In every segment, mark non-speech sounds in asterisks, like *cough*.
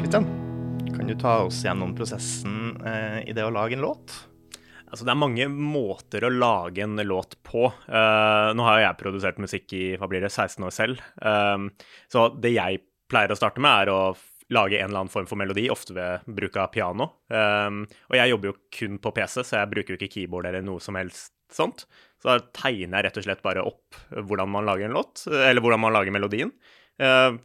Kristian, kan du ta oss gjennom prosessen eh, i det å lage en låt? Altså, det er mange måter å lage en låt på. Uh, nå har jeg produsert musikk i hva blir det, 16 år selv. Um, så det jeg pleier å starte med, er å lage en eller annen form for melodi, ofte ved bruk av piano. Um, og jeg jobber jo kun på PC, så jeg bruker jo ikke keyboard eller noe som helst sånt. Så da tegner jeg rett og slett bare opp hvordan man lager en låt, eller hvordan man lager melodien. Uh,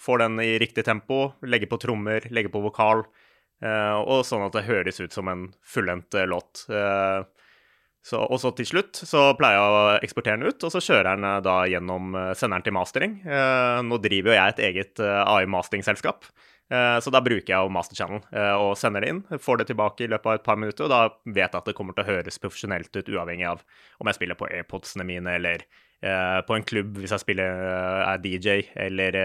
får den i riktig tempo, legger på trommer, legger på vokal. Uh, og sånn at det høres ut som en fullendt uh, låt. Så, og så til slutt så pleier jeg å eksportere den ut, og så kjører den da gjennom senderen til mastering. nå driver jo jeg et eget AI-masteringsselskap, så da bruker jeg jo Master Channel og sender det inn. Får det tilbake i løpet av et par minutter, og da vet jeg at det kommer til å høres profesjonelt ut, uavhengig av om jeg spiller på AirPodsene mine eller på en klubb hvis jeg spiller, er DJ, eller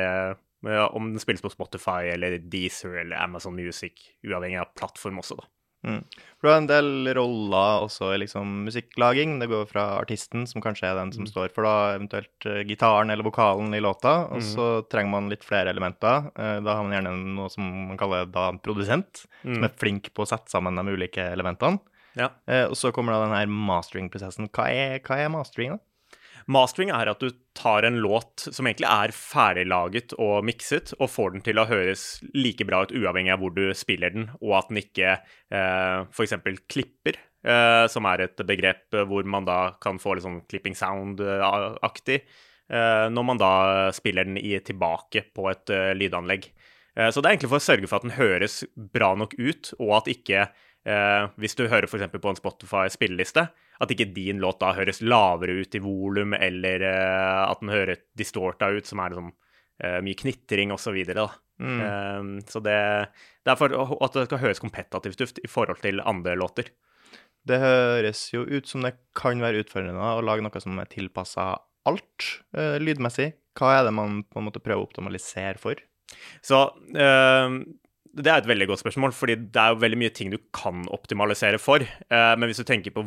om den spilles på Spotify eller Deezer eller Amazon Music, uavhengig av plattform også, da. Mm. For du har en del roller også i liksom musikklaging. Det går fra artisten, som kanskje er den som mm. står for da eventuelt uh, gitaren eller vokalen i låta, og mm. så trenger man litt flere elementer. Uh, da har man gjerne noe som man kaller da produsent, mm. som er flink på å sette sammen de ulike elementene. Ja. Uh, og så kommer da den her mastering-prosessen. Hva, hva, er mastering, da? Mastering er at du tar en låt som egentlig er ferdiglaget og mikset, og får den til å høres like bra ut uavhengig av hvor du spiller den, og at den ikke eh, f.eks. klipper, eh, som er et begrep hvor man da kan få litt sånn clipping sound-aktig, eh, når man da spiller den i, tilbake på et eh, lydanlegg. Eh, så det er egentlig for å sørge for at den høres bra nok ut, og at ikke eh, Hvis du hører f.eks. på en Spotify-spilleliste, at ikke din låt da høres lavere ut i volum, eller eh, at den høres distorta ut, som er liksom, eh, mye knitring osv. Så, mm. uh, så det, det er for at det skal høres kompetativt ut i forhold til andre låter. Det høres jo ut som det kan være utfordrende å lage noe som er tilpassa alt lydmessig. Hva er det man på en måte prøver å optimalisere for? Så det er et veldig godt spørsmål, fordi det er jo veldig mye ting du kan optimalisere for. Eh, men hvis du tenker på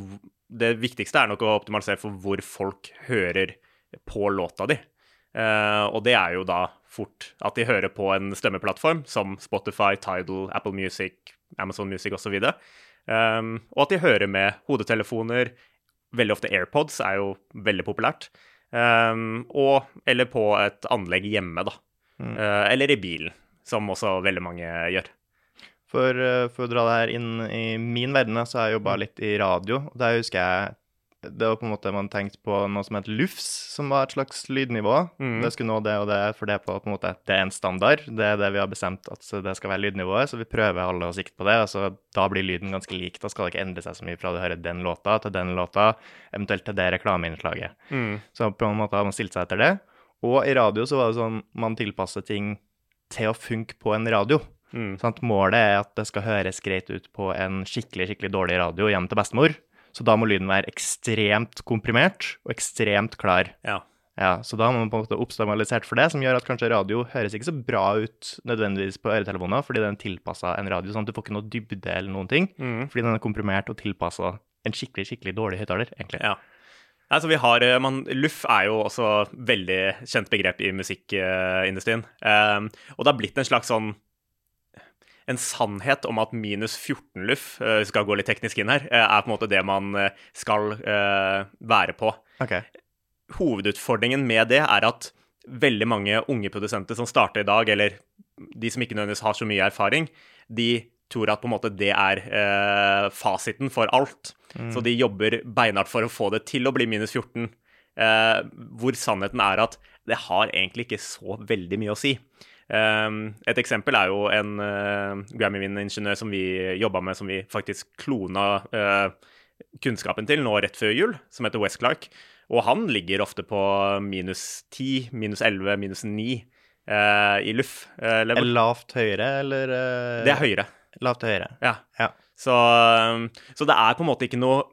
Det viktigste er nok å optimalisere for hvor folk hører på låta di. Eh, og det er jo da fort at de hører på en stemmeplattform som Spotify, Tidal, Apple Music, Amazon Music osv. Og, um, og at de hører med hodetelefoner. Veldig ofte AirPods er jo veldig populært. Um, og, eller på et anlegg hjemme, da. Mm. Uh, eller i bilen som også veldig mange gjør. For, eh, for å dra det her inn i min verden, så har jeg jobba litt i radio. og Der husker jeg det var på en måte man tenkte på noe som het LUFS, som var et slags lydnivå. Mm. Det skulle nå det og det, for det, på, på en måte, det er en standard. Det er det vi har bestemt at det skal være lydnivået, så vi prøver alle å sikte på det. altså Da blir lyden ganske lik. Da skal det ikke endre seg så mye fra du hører den låta til den låta, eventuelt til det reklameinnslaget. Mm. Så på en måte har man stilt seg etter det. Og i radio så var det sånn man tilpasser ting til å funke på en radio. Mm. Sånn målet er at det skal høres greit ut på en skikkelig skikkelig dårlig radio hjem til bestemor. Så da må lyden være ekstremt komprimert og ekstremt klar. Ja. ja så da må man på en måte oppstabilisert for det, som gjør at kanskje radio høres ikke så bra ut nødvendigvis på øretelefoner, fordi den er tilpassa en radio, sånn at du får ikke noe dybde eller noen ting. Mm. Fordi den er komprimert og tilpassa en skikkelig skikkelig dårlig høyttaler, egentlig. Ja. Altså, vi har, eh, man, Luff er jo også veldig kjent begrep i musikkindustrien. Um, og det har blitt en slags sånn en sannhet om at minus 14 luff, uh, skal gå litt teknisk inn her, uh, er på en måte det man skal uh, være på. Okay. Hovedutfordringen med det er at veldig mange unge produsenter som starter i dag, eller de som ikke nødvendigvis har så mye erfaring, de tror at på en måte det er eh, fasiten for alt. Mm. Så de jobber beinhardt for å få det til å bli minus 14. Eh, hvor sannheten er at det har egentlig ikke så veldig mye å si. Eh, et eksempel er jo en uh, Grammy-vinnende-ingeniør som vi jobba med, som vi faktisk klona uh, kunnskapen til nå rett før jul, som heter West Clark. Og han ligger ofte på minus 10, minus 11, minus 9 uh, i er lavt høyere, eller? Det er høyere. Lavt til høyre. Ja. ja. Så, um, så, det er på en måte ikke noe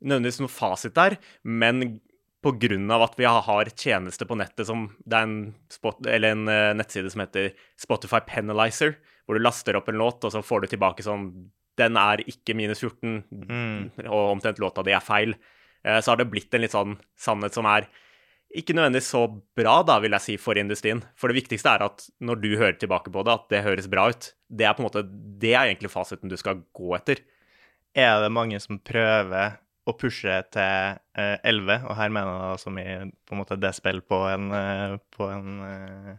nødvendigvis noe fasit der, men av at vi har tjenester på nettet som Det er en, spot, en uh, nettside som heter Spotify Penalizer, hvor du laster opp en låt, og så får du tilbake sånn Den er ikke minus 14, mm. og omtrent låta di er feil. Uh, så har det blitt en litt sånn sannhet som er ikke nødvendigvis så bra, da, vil jeg si, for industrien. For det viktigste er at når du hører tilbake på det, at det høres bra ut. Det er på en måte, det er egentlig fasiten du skal gå etter. Er det mange som prøver å pushe til eh, 11, og her mener jeg da som i på en måte despill på en, eh, på en eh,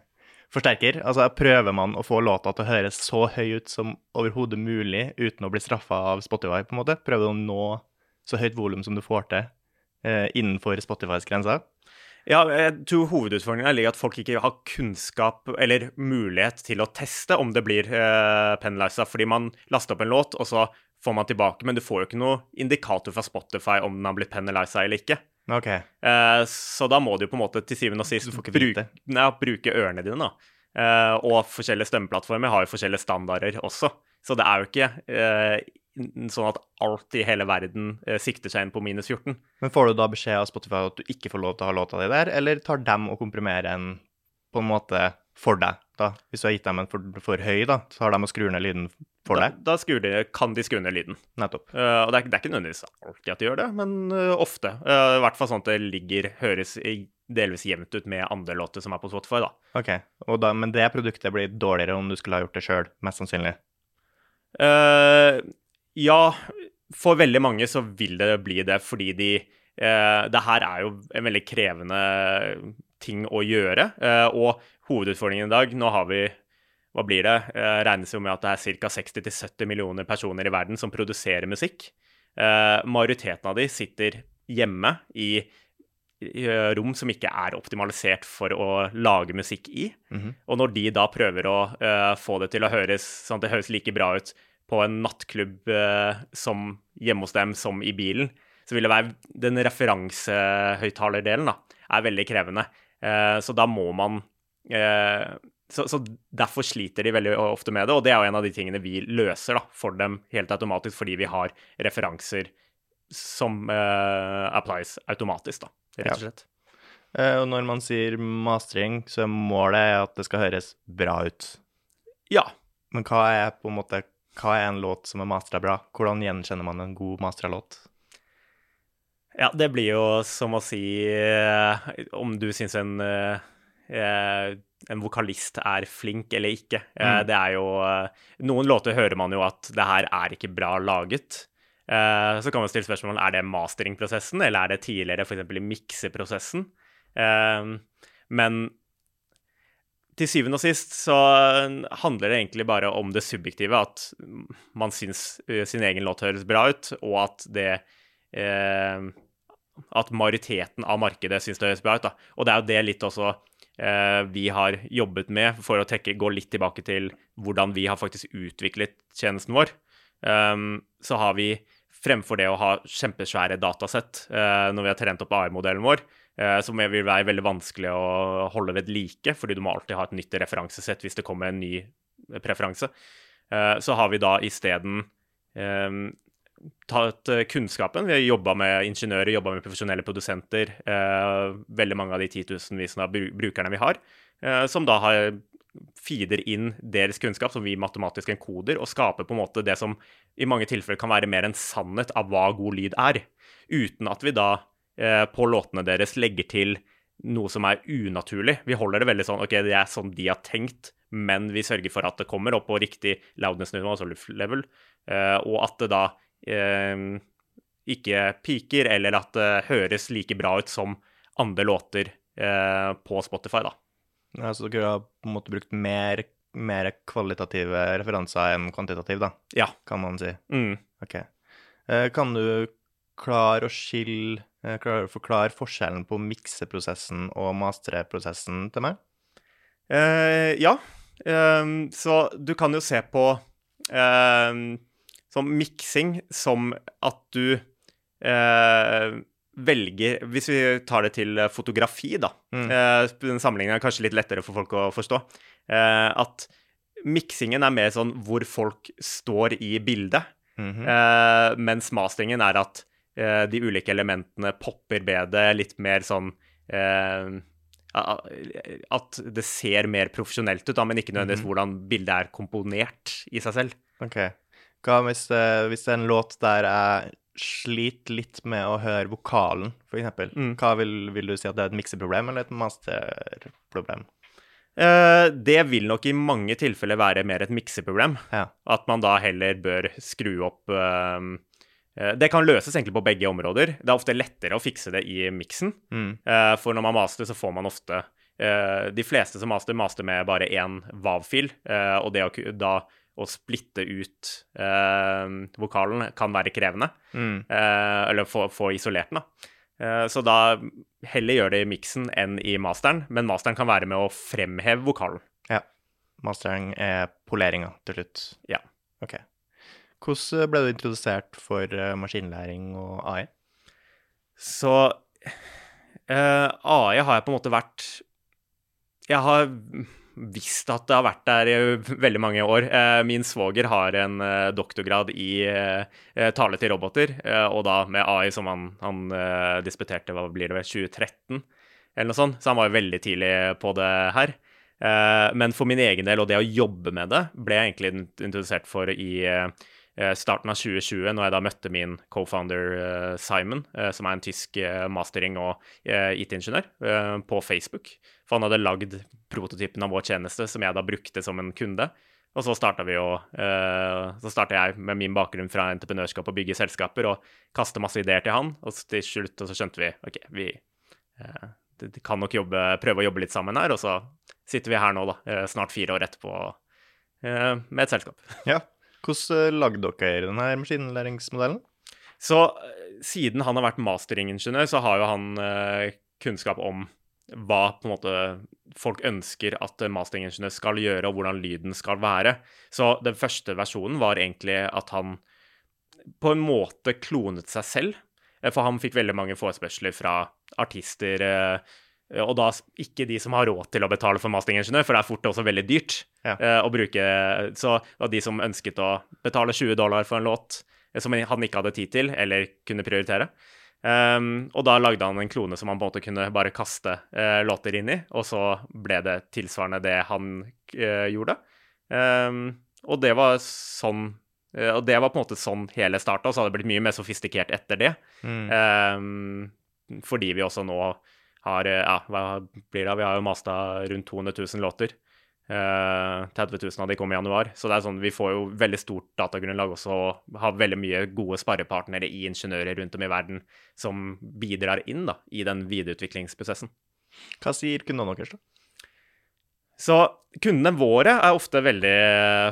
forsterker? Altså prøver man å få låta til å høres så høy ut som overhodet mulig uten å bli straffa av Spotify, på en måte? Prøver du å nå så høyt volum som du får til eh, innenfor Spotifys grenser? Ja, jeg tror hovedutfordringen ligger at folk ikke har kunnskap eller mulighet til å teste om det blir eh, penaliza, fordi man laster opp en låt, og så får man tilbake, men du får jo ikke noe indikator fra Spotify om den har blitt penalisa eller ikke. Ok. Eh, så da må du jo på en måte til syvende og sist bruke, nei, bruke ørene dine, da. Eh, og forskjellige stemmeplattformer har jo forskjellige standarder også. Så det er jo ikke sånn at alt i hele verden eh, sikter seg inn på minus 14. Men får du da beskjed av Spotify at du ikke får lov til å ha låta di der, eller tar dem og komprimerer en på en måte for deg, da? Hvis du har gitt dem en for, for høy, da, så har de å skru ned lyden for da, deg? Da de, kan de skru ned lyden. Nettopp. Uh, og det er, det er, ikke nødvendigvis alltid at de gjør det, men uh, ofte. Uh, I hvert fall sånn at det ligger, høres delvis jevnt ut med andre låter som er på Spotify, da. Ok, da, Men det produktet blir dårligere om du skulle ha gjort det sjøl, mest sannsynlig? Uh, ja, for veldig mange så vil det bli det fordi de eh, Det her er jo en veldig krevende ting å gjøre. Eh, og hovedutfordringen i dag Nå har vi hva blir det? Eh, regnes jo med at det er ca. 60-70 millioner personer i verden som produserer musikk. Eh, majoriteten av de sitter hjemme i, i eh, rom som ikke er optimalisert for å lage musikk i. Mm -hmm. Og når de da prøver å uh, få det til å høres sånn at det høres like bra ut på en nattklubb eh, som hjemme hos dem som i bilen, så vil det være Den referansehøyttalerdelen da, er veldig krevende. Eh, så da må man eh, så, så, Derfor sliter de veldig ofte med det, og det er jo en av de tingene vi løser da, for dem helt automatisk, fordi vi har referanser som uh, applies automatisk, da, rett og slett. Ja. Uh, og når man sier mastering, så er målet at det skal høres bra ut. Ja. Men hva er på en måte hva er en låt som er mastra bra? Hvordan gjenkjenner man en god mastra låt? Ja, det blir jo som å si eh, om du syns en, eh, eh, en vokalist er flink eller ikke. Eh, mm. Det er jo eh, Noen låter hører man jo at det her er ikke bra laget. Eh, så kan man stille spørsmål er det masteringprosessen, eller er det tidligere f.eks. i mikseprosessen. men til syvende og sist så handler det egentlig bare om det subjektive. At man syns eh, sin egen låt høres bra ut, og at det eh, At majoriteten av markedet syns det høres bra ut. Da. Og det er jo det litt også eh, vi har jobbet med, for å tekke, gå litt tilbake til hvordan vi har faktisk utviklet tjenesten vår. Um, så har vi fremfor det å ha kjempesvære datasett eh, når vi har trent opp AI-modellen vår, Eh, som vil være veldig vanskelig å holde ved like, fordi du må alltid ha et nytt referansesett hvis det kommer en ny preferanse. Eh, så har vi da isteden eh, tatt kunnskapen. Vi har jobba med ingeniører, jobba med profesjonelle produsenter. Veldig mange av de titusenvisene av brukerne vi har, som da har feeder inn deres kunnskap, som vi matematisk enkoder, og skaper på en måte det som i mange tilfeller kan være mer en sannhet av hva god lyd er, uten at vi da Eh, på låtene deres legger til noe som er unaturlig. Vi holder det veldig sånn OK, det er sånn de har tenkt, men vi sørger for at det kommer opp på riktig loudness-nivå, altså level, eh, og at det da eh, ikke piker, eller at det høres like bra ut som andre låter eh, på Spotify, da. Ja, Så dere har på en måte brukt mer, mer kvalitative referanser enn kvantitativ, da? Ja. Kan man si. Mm. OK. Eh, kan du klare å skille Eh, klarer du å forklare forskjellen på mikseprosessen og mastreprosessen til meg? Eh, ja. Eh, så du kan jo se på eh, sånn miksing som at du velger Hvis vi tar det til fotografi, da. Mm. den sammenligningen er kanskje litt lettere for folk å forstå. at miksingen er mer sånn hvor folk står i bildet, mm -hmm. mens masteringen er at Eh, de ulike elementene popper bedre, litt mer sånn eh, At det ser mer profesjonelt ut, da, men ikke nødvendigvis mm -hmm. hvordan bildet er komponert i seg selv. Ok. Hva hvis, hvis det er en låt der jeg sliter litt med å høre vokalen, f.eks. Mm. Hva vil, vil, du si at det er et mikseproblem eller et masterproblem? Uh, det vil nok i mange tilfeller være mer et mikseproblem. Ja. At man da heller bør skru opp uh, Det kan løses egentlig på begge områder. Det er ofte lettere å fikse det i miksen. Mm. Uh, for når man master, så får man ofte De fleste som master, master med bare én VAV-fil. og det å da å splitte ut vokalen kan være krevende. Mm. eller få, få isolert den, da. Eh, så da heller gjør det i miksen enn i masteren, men masteren kan være med å fremheve vokalen. Ja. Masteren er poleringa til slutt. Ja. Ok. Hvordan ble du introdusert for eh, maskinlæring og AI? Så eh, AI har jeg på en måte vært Jeg har visst at det har vært der i veldig mange år. Eh, min svoger har en eh, doktorgrad i eh, tale til roboter, og da med AI som han, han disputerte, hva blir det, ved 2013 eller noe sånt. Så han var jo veldig tidlig på det her. Men for min egen del og det å jobbe med det, ble jeg egentlig introdusert for i starten av 2020, når jeg da møtte min co-founder Simon, som er en tysk mastering- og IT-ingeniør, på Facebook. For han hadde lagd prototypen av vår tjeneste, som jeg da brukte som en kunde. Og så starta vi jo Så starta jeg med min bakgrunn fra entreprenørskap og bygge selskaper og kaste masse ideer til han, og til slutt så skjønte vi OK, vi kan nok jobbe, prøve å jobbe litt sammen her, og så sitter vi her nå, da, snart fire år etterpå, med et selskap. Ja. Hvordan lagde dere denne maskinlæringsmodellen? Så siden han har vært masteringingeniør, så har jo han kunnskap om hva på en måte folk ønsker at masteringingeniør skal gjøre, og hvordan lyden skal være. Så den første versjonen var egentlig at han på en måte klonet seg selv. Eh, for han fikk veldig mange forespørsler fra artister, eh, og da ikke de som har råd til å betale for masteringingeniør, for det er fort også veldig dyrt ja. Eh, å bruke. Så det var de som ønsket å betale 20 dollar for en låt som han ikke hadde tid til, eller kunne prioritere. Um, og da lagde han en klone som han på en måte kunne bare kaste uh, låter inn i, og så ble det tilsvarende det han uh, gjorde. Um, og det var sånn Og det var på en måte sånn hele starta, og så hadde det blitt mye mer sofistikert etter det. Mm. Um, fordi vi også nå har Ja, hva blir det? Vi har jo masta rundt 200 000 låter. 30 eh, 000 av de kom i januar. Så det er sånn, vi får jo veldig stort datagrunnlag også og har veldig mye gode sparrepartnere i ingeniører rundt om i verden som bidrar inn da, i den videreutviklingsprosessen. Hva sier kundene deres, da? Så kundene våre er ofte veldig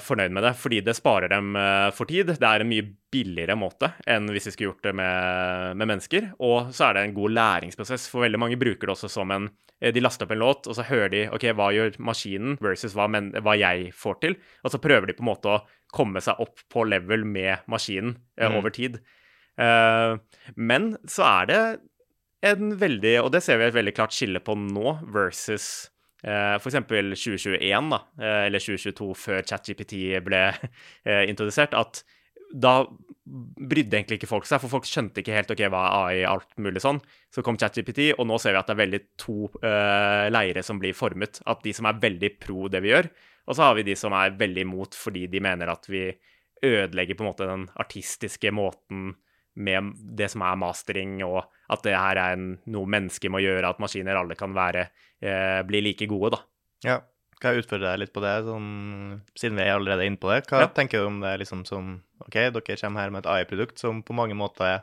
fornøyd med det, fordi det sparer dem eh, for tid. Det er en mye billigere måte enn hvis vi skulle gjort det med, med mennesker. Og så er det en god læringsprosess, for veldig mange bruker det også som en Eh, de laster opp en låt, og så hører de OK, hva gjør maskinen versus hva, men, hva jeg får til? Og så prøver de på en måte å komme seg opp på level med maskinen eh, mm. over tid. Uh, men så er det en veldig Og det ser vi et veldig klart skille på nå versus f.eks. 2021, da, uh, eller 2022, før ChatGPT ble uh, *laughs* introdusert. At da brydde egentlig ikke folk seg, for folk skjønte ikke helt ok, hva er AI, alt mulig sånn. Så kom ChatGPT, og nå ser vi at det er veldig to leire som blir formet. At de som er veldig pro det vi gjør, og så har vi de som er veldig imot fordi de mener at vi ødelegger på en måte den artistiske måten med det som er mastering, og at det her er en, noe mennesker må gjøre, at maskiner alle kan være, eh, bli like gode, da. Ja. Kan jeg utfordre deg litt på det, sånn, siden vi er allerede inne på det? Hva ja. tenker du om det liksom som OK, dere kommer her med et AI-produkt som på mange måter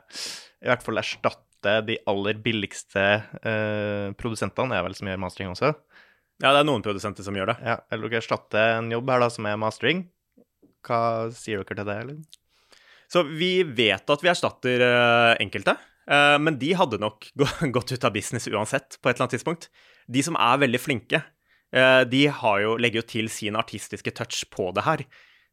i hvert fall erstatter de aller billigste eh, produsentene, er vel som gjør mastering også? Ja, det er noen produsenter som gjør det. Ja, Eller dere erstatter en jobb her da som er mastering. Hva sier dere til det? eller? Så vi vet at vi erstatter uh, enkelte, uh, men de hadde nok *laughs* gått ut av business uansett på et eller annet tidspunkt. De som er veldig flinke, Eh, de jo, legger jo til sin artistiske touch på det her.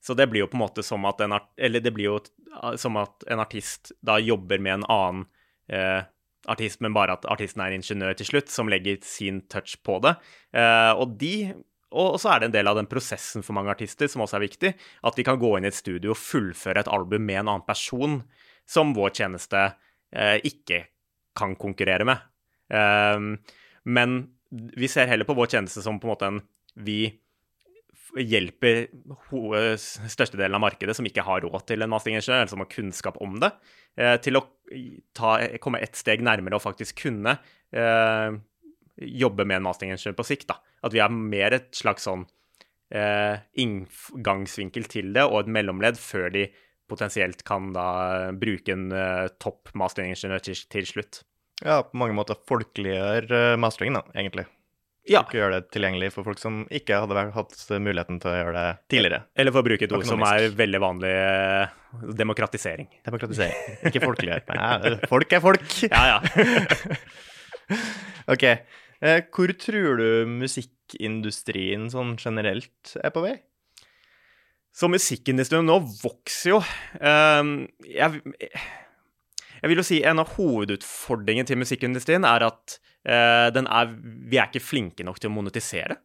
Så det blir jo på en måte som at en, jo eh, som at en artist da jobber med en annen eh, artist, men bare at artisten er ingeniør til slutt, som legger sin touch på det. Eh, og de og så er det en del av den prosessen for mange artister som også er viktig, at de kan gå inn i et studio og fullføre et album med en annen person som vår tjeneste eh, ikke kan konkurrere med. Um, men vi ser heller på vår tjeneste som på en måte en Vi hjelper størstedelen av markedet som ikke har råd til en masteringingeniør, eller som har kunnskap om det, eh, til å ta, komme et steg nærmere og faktisk kunne eh, jobbe med en masteringingeniør på sikt. da. At vi er mer et slags sånn eh, inngangsvinkel til det, og et mellomledd før de potensielt kan da bruke en eh, topp masteringingeniør til, til slutt. Ja, på mange måter folkeliggjør uh, masteringen, da, egentlig. Ja. Ikke gjøre det tilgjengelig for folk som ikke hadde hatt muligheten til å gjøre det tidligere. Eller for å bruke et ord som er veldig vanlig eh, demokratisering. Demokratisering. Ikke folkelighet. Nei, folk er folk. *laughs* Ja, ja. *laughs* ok. Eh, hvor tror du musikkindustrien sånn generelt er på vei? Så musikkindustrien nå vokser jo. Um, jeg, jeg vil jo si en av hovedutfordringene til musikkindustrien er at uh, er, vi er ikke flinke nok til å monetisere.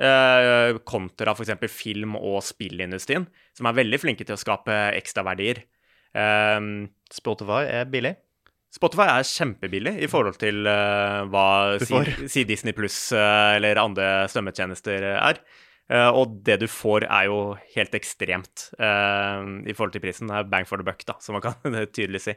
Uh, kontra f.eks. film- og spillindustrien, som er veldig flinke til å skape ekstraverdier. Um, Spotify er billig? Spotify er kjempebillig i forhold til uh, hva si, si, Disney pluss uh, eller andre strømmetjenester er. Uh, og det du får, er jo helt ekstremt i forhold til prisen. Det er bang for the buck, da, som man kan *laughs* tydelig si.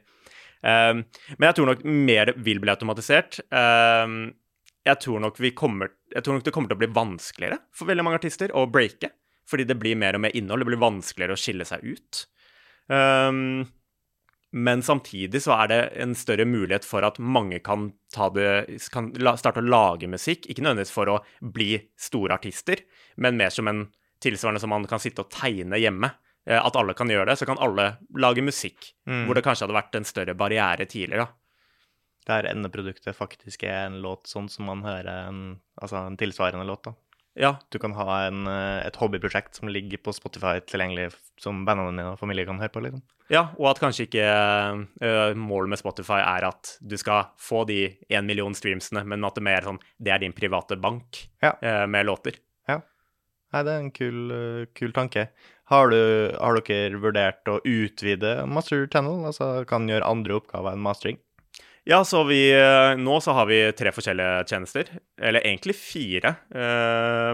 Men jeg tror nok mer vil bli automatisert. Jeg, tror nok kommer, jeg tror nok det kommer til å bli vanskeligere for veldig mange artister å breake. Fordi det blir mer og mer innhold. Det blir vanskeligere å skille seg ut. Um, men samtidig så er det en større mulighet for at mange kan, det, kan starte å lage musikk. Ikke nødvendigvis for å bli store artister, men mer som en tilsvarende som man kan sitte og tegne hjemme. Eh, at alle kan gjøre det, så kan alle lage musikk. Mm. Hvor det kanskje hadde vært en større barriere tidligere. Der endeproduktet faktisk er en låt sånn som man hører en, altså en tilsvarende låt. da. Ja. Du kan ha en, eh, et hobbyprosjekt som ligger på Spotify tilgjengelig, som vennene dine og familie kan høre på. liksom. Ja, og at kanskje ikke uh, målet med Spotify er at du skal få de én million streamsene, men at det mer sånn det er din private bank ja. uh, med låter. Ja. Nei, det er en kul, uh, kul tanke. Har, du, har, dere vurdert å utvide Master Channel? Altså kan gjøre andre oppgaver enn mastering? Ja, så vi, nå så har vi tre forskjellige tjenester. Eller egentlig fire.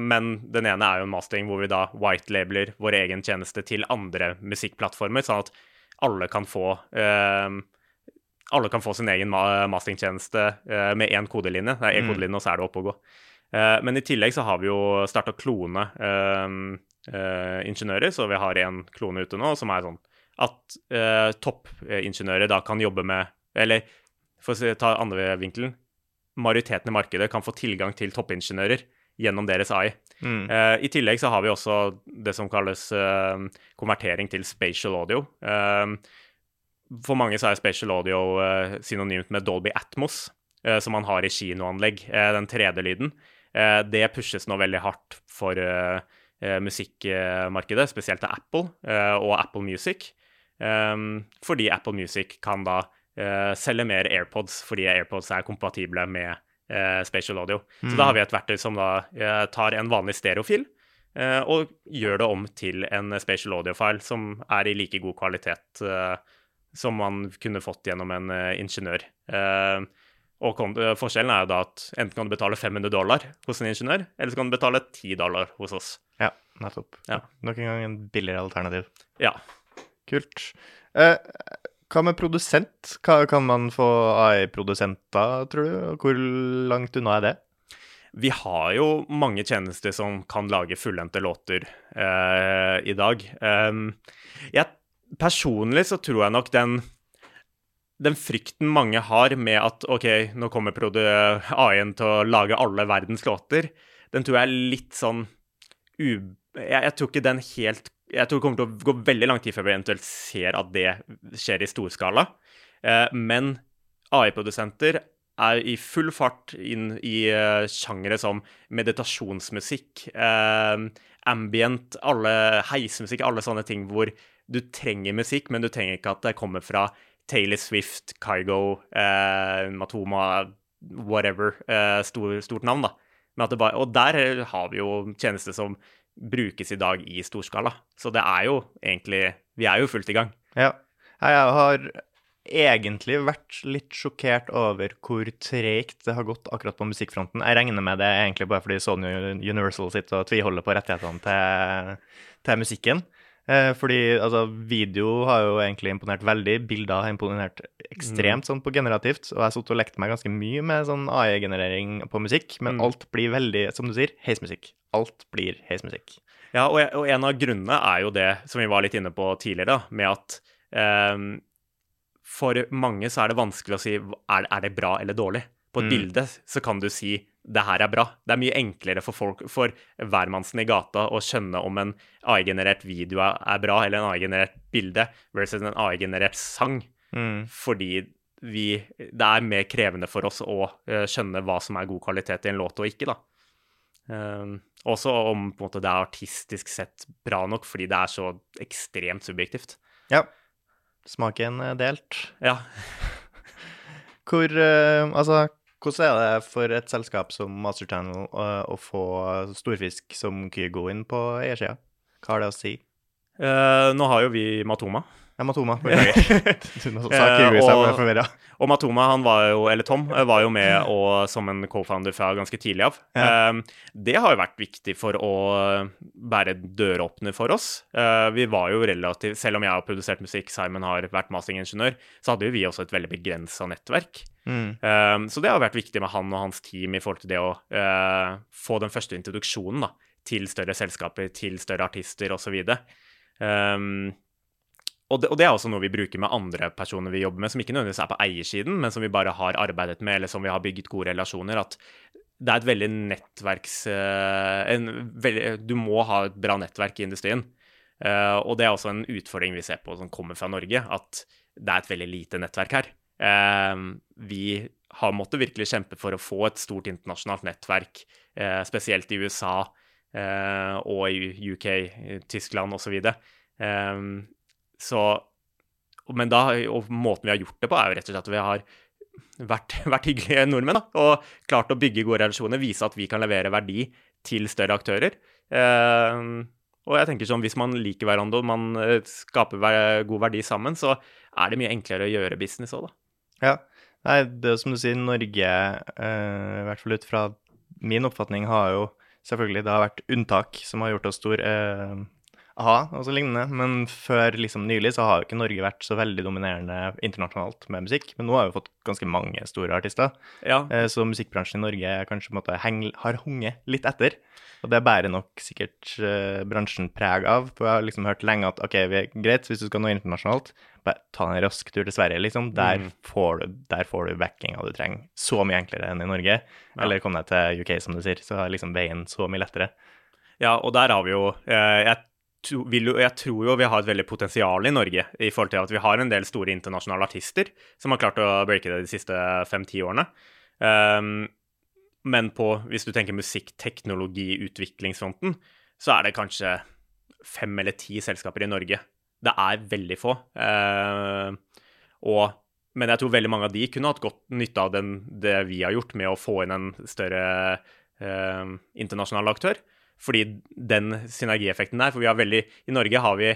Men den ene er jo en mastering hvor vi da white-labeler vår egen tjeneste til andre musikkplattformer. sånn at alle kan få eh, alle kan få sin egen masteringtjeneste eh, med én kodelinje. Det er én mm. kodelinje, og så er det oppe å gå. Eh, men i tillegg så har vi jo starta klone ingeniører, så vi har en klone ute nå som er sånn at toppingeniører da kan jobbe med Eller for å ta andre vinkelen majoriteten i markedet kan få tilgang til toppingeniører gjennom deres AI. Mm. Uh, I tillegg så har vi også det som kalles uh, konvertering til spatial audio. Uh, for mange så er spatial audio synonymt med Dolby Atmos, som man har i kinoanlegg, den 3D-lyden. det pushes nå veldig hardt for musikkmarkedet, spesielt til Apple og Apple Music. fordi Apple Music kan da selge mer AirPods, fordi AirPods er kompatible med eh, spatial audio. Mm. Så da har vi et verktøy som da eh, tar en vanlig stereofil eh, og gjør det om til en spatial audio-file som er i like god kvalitet eh, som man kunne fått gjennom en eh, ingeniør. Eh, og forskjellen er jo da at enten kan du betale 500 dollar hos en ingeniør, eller så kan du betale 10 dollar hos oss. Ja, nettopp. Ja. Nok en gang en billigere alternativ. Ja. Kult. Eh, hva med produsent? Hva kan man få AI-produsenter, tror du? Hvor langt unna er det? Vi har jo mange tjenester som kan lage fullendte låter eh, i dag. Um, jeg, personlig så tror jeg nok den den frykten mange har med at OK, nå kommer AI-en til å lage alle verdens låter, den tror jeg er litt sånn u... Jeg, jeg tror ikke den helt jeg tror det kommer til å gå veldig lang tid før vi eventuelt ser at det skjer i storskala. Eh, men AI-produsenter er i full fart inn i uh, sjangere som meditasjonsmusikk, uh, ambient, alle heismusikk, alle sånne ting hvor du trenger musikk, men du trenger ikke at det kommer fra Taylor Swift, Kygo, Matoma, whatever, stor, stort navn, da. Bare, og der har vi jo tjenester som brukes i dag i storskala. Så det er jo egentlig Vi er jo fullt i gang. Ja. Jeg har egentlig vært litt sjokkert over hvor tregt det har gått akkurat på musikkfronten. Jeg regner med det egentlig bare fordi Sony Universal sitter og tviholder på rettighetene til, til musikken. Eh, fordi altså, video har jo egentlig imponert veldig. Bilder har imponert ekstremt sånn på generativt. Og jeg har sittet og lekt meg ganske mye med sånn AI-generering på musikk, men Mm. alt blir veldig, som du sier, heismusikk. Alt blir heismusikk. Ja, og, og en av grunnene er jo det som vi var litt inne på tidligere, da, med at ehm, for mange så er det vanskelig å si er, er det bra eller dårlig. På et Mm. bilde så kan du si det her er bra. Det er mye enklere for folk, for hvermannsen i gata å skjønne om en AI-generert video er, bra eller en AI-generert bilde versus en AI-generert sang. Mm. Fordi vi, det er mer krevende for oss å eh, skjønne hva som er god kvalitet i en låt og ikke, da. Um, også om måte, det er artistisk sett bra nok, fordi det er så ekstremt subjektivt. Ja. Smaken er delt. Ja. Hvor uh, Altså, hvordan er det for et selskap som Master Channel å, å få storfisk som Kygo inn på eiersida? Hva har det å si? Eh, nå har jo vi Matoma. Jeg Matoma. *laughs* Beklager. Eh, og-. Og Matoma, han var jo, eller Tom, eh, var jo med og, som en co-founder fra ganske tidlig av. Ja. Eh, det har jo vært viktig for å være døråpner for oss. Vi var jo relativt, Selv om jeg har produsert musikk, Simon har vært mastingingeniør, så hadde jo vi også et veldig begrensa nettverk. Mm. Så det har vært viktig med han og hans team i forhold til det å få den første introduksjonen da, til større selskaper, til større artister osv. Um, og, det, og det er også noe vi bruker med andre personer vi jobber med, som ikke nødvendigvis er på eiersiden, men som vi bare har arbeidet med, eller som vi har bygget gode relasjoner. At det er et veldig nettverks... eh, en, veldig, du må ha et bra nettverk i industrien. Uh, og det er også en utfordring vi ser på som kommer fra Norge, at det er et veldig lite nettverk her. Uh, vi har måttet virkelig kjempe for å få et stort internasjonalt nettverk, uh, spesielt i USA og i UK, Tyskland osv. Eh, så Men da, og måten vi har gjort det på, er jo rett og slett at vi har vært, *laughs* vært hyggelige nordmenn da, og klart å bygge gode relasjoner, vise at vi kan levere verdi til større aktører. Eh, og jeg tenker sånn, Hvis man liker hverandre og man eh, skaper god verdi sammen, så er det mye enklere å gjøre business òg, da. Ja. Nei, det er som du sier, Norge, eh, i hvert fall ut fra min oppfatning, har jo selvfølgelig det har vært unntak som har gjort oss stor. Eh, aha, og så lignende. Men før liksom nylig så har jo ikke Norge vært så veldig dominerende internasjonalt med musikk. Men nå har vi fått ganske mange store artister. Ja, Eh, Så musikkbransjen i Norge kanskje måte heng, har hunget litt etter. Og det bærer nok sikkert eh, bransjen preg av. For jeg har liksom hørt lenge at ok, vi, greit, hvis du skal nå internasjonalt, bare ta en rask tur til Sverige, liksom. Der, Mm. får du, der får du backinga du trenger. Så mye enklere enn i Norge. Eller kom deg til UK, som du sier. Så er liksom veien så mye lettere. Ja, og der har vi jo eh, jeg, vil jo jeg tror jo vi har et veldig potensial i Norge i forhold til at vi har en del store internasjonale artister som har klart å breake det de siste fem-ti årene. Um, men på, hvis du tenker musikk-teknologi-utviklingsfronten, så er det kanskje fem eller ti selskaper i Norge. Det er veldig få. Uh, og, men jeg tror veldig mange av de kunne hatt godt nytte av den, det vi har gjort med å få inn en større uh, internasjonal aktør. Fordi den synergieffekten der For vi har veldig I Norge har vi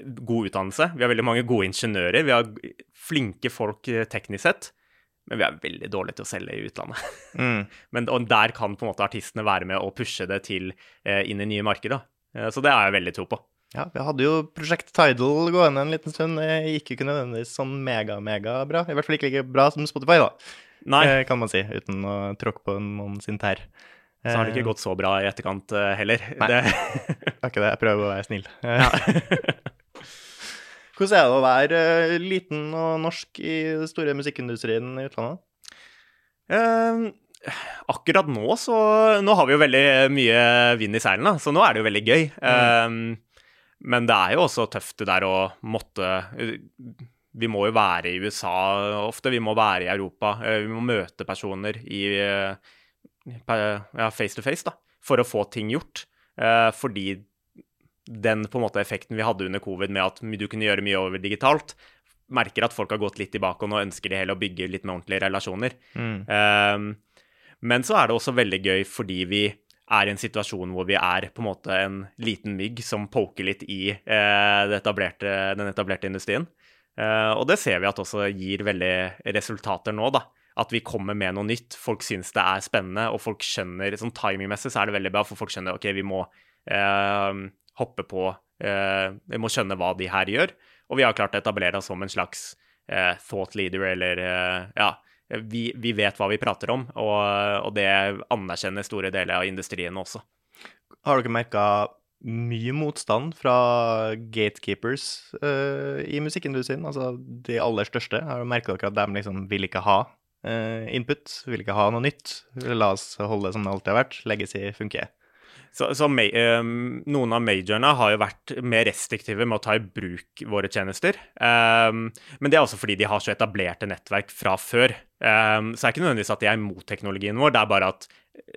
god utdannelse. Vi har veldig mange gode ingeniører. Vi har flinke folk eh, teknisk sett. Men vi er veldig dårlige til å selge i utlandet. Mm. *laughs* Men og der kan på en måte artistene være med og pushe det til eh, inn i nye markeder. Eh, så det har jeg veldig tro på. Ja, vi hadde jo Prosjekt Tidal gående en liten stund. Det gikk jo ikke nødvendigvis sånn mega-mega bra. I hvert fall ikke like bra som Spotify, da, Nei, eh, kan man si, uten å tråkke på noen sin tær. Så har det ikke gått så bra i etterkant eh, heller. Nei. Det, Det er ikke det. Jeg prøver å være snill. *laughs* Hvordan er det å være eh, liten og norsk i den store musikkindustrien i utlandet? Eh, akkurat nå så Nå har vi jo veldig mye vind i seilene, så nå er det jo veldig gøy. Eh, men det er jo også tøft det der å måtte Vi må jo være i USA ofte, vi må være i Europa. eh, Vi må møte personer i eh, ja, face to face, da, for å få ting gjort. Eh, fordi den på en måte effekten vi hadde under covid med at du kunne gjøre mye over digitalt, merker at folk har gått litt tilbake, og nå ønsker de heller å bygge litt mer ordentlige relasjoner. Mm. Eh, men så er det også veldig gøy fordi vi er i en situasjon hvor vi er på en måte en liten mygg som poker litt i eh, det etablerte, den etablerte industrien. Uh, og det ser vi at også gir veldig resultater nå, da. At vi kommer med noe nytt. Folk syns det er spennende, og folk skjønner Sånn timingmessig så er det veldig bra, for folk skjønner OK, vi må eh, hoppe på Vi må skjønne hva de her gjør. Og vi har klart å etablere oss som en slags thought leader, eller ja vi, vi, vet hva vi prater om, og, og, det anerkjenner store deler av industrien også. Har dere merka mye motstand fra gatekeepers uh, i musikkindustrien? Altså de aller største. Har dere merka at de liksom vil ikke ha input? Vil ikke ha noe nytt? La oss holde det som det alltid har vært. Legacy funker. Så, så um, noen av majorene har jo vært mer restriktive med å ta i bruk våre tjenester. Um, men det er også fordi de har så etablerte nettverk fra før. Um, så det er ikke nødvendigvis at de er imot teknologien vår, det er bare at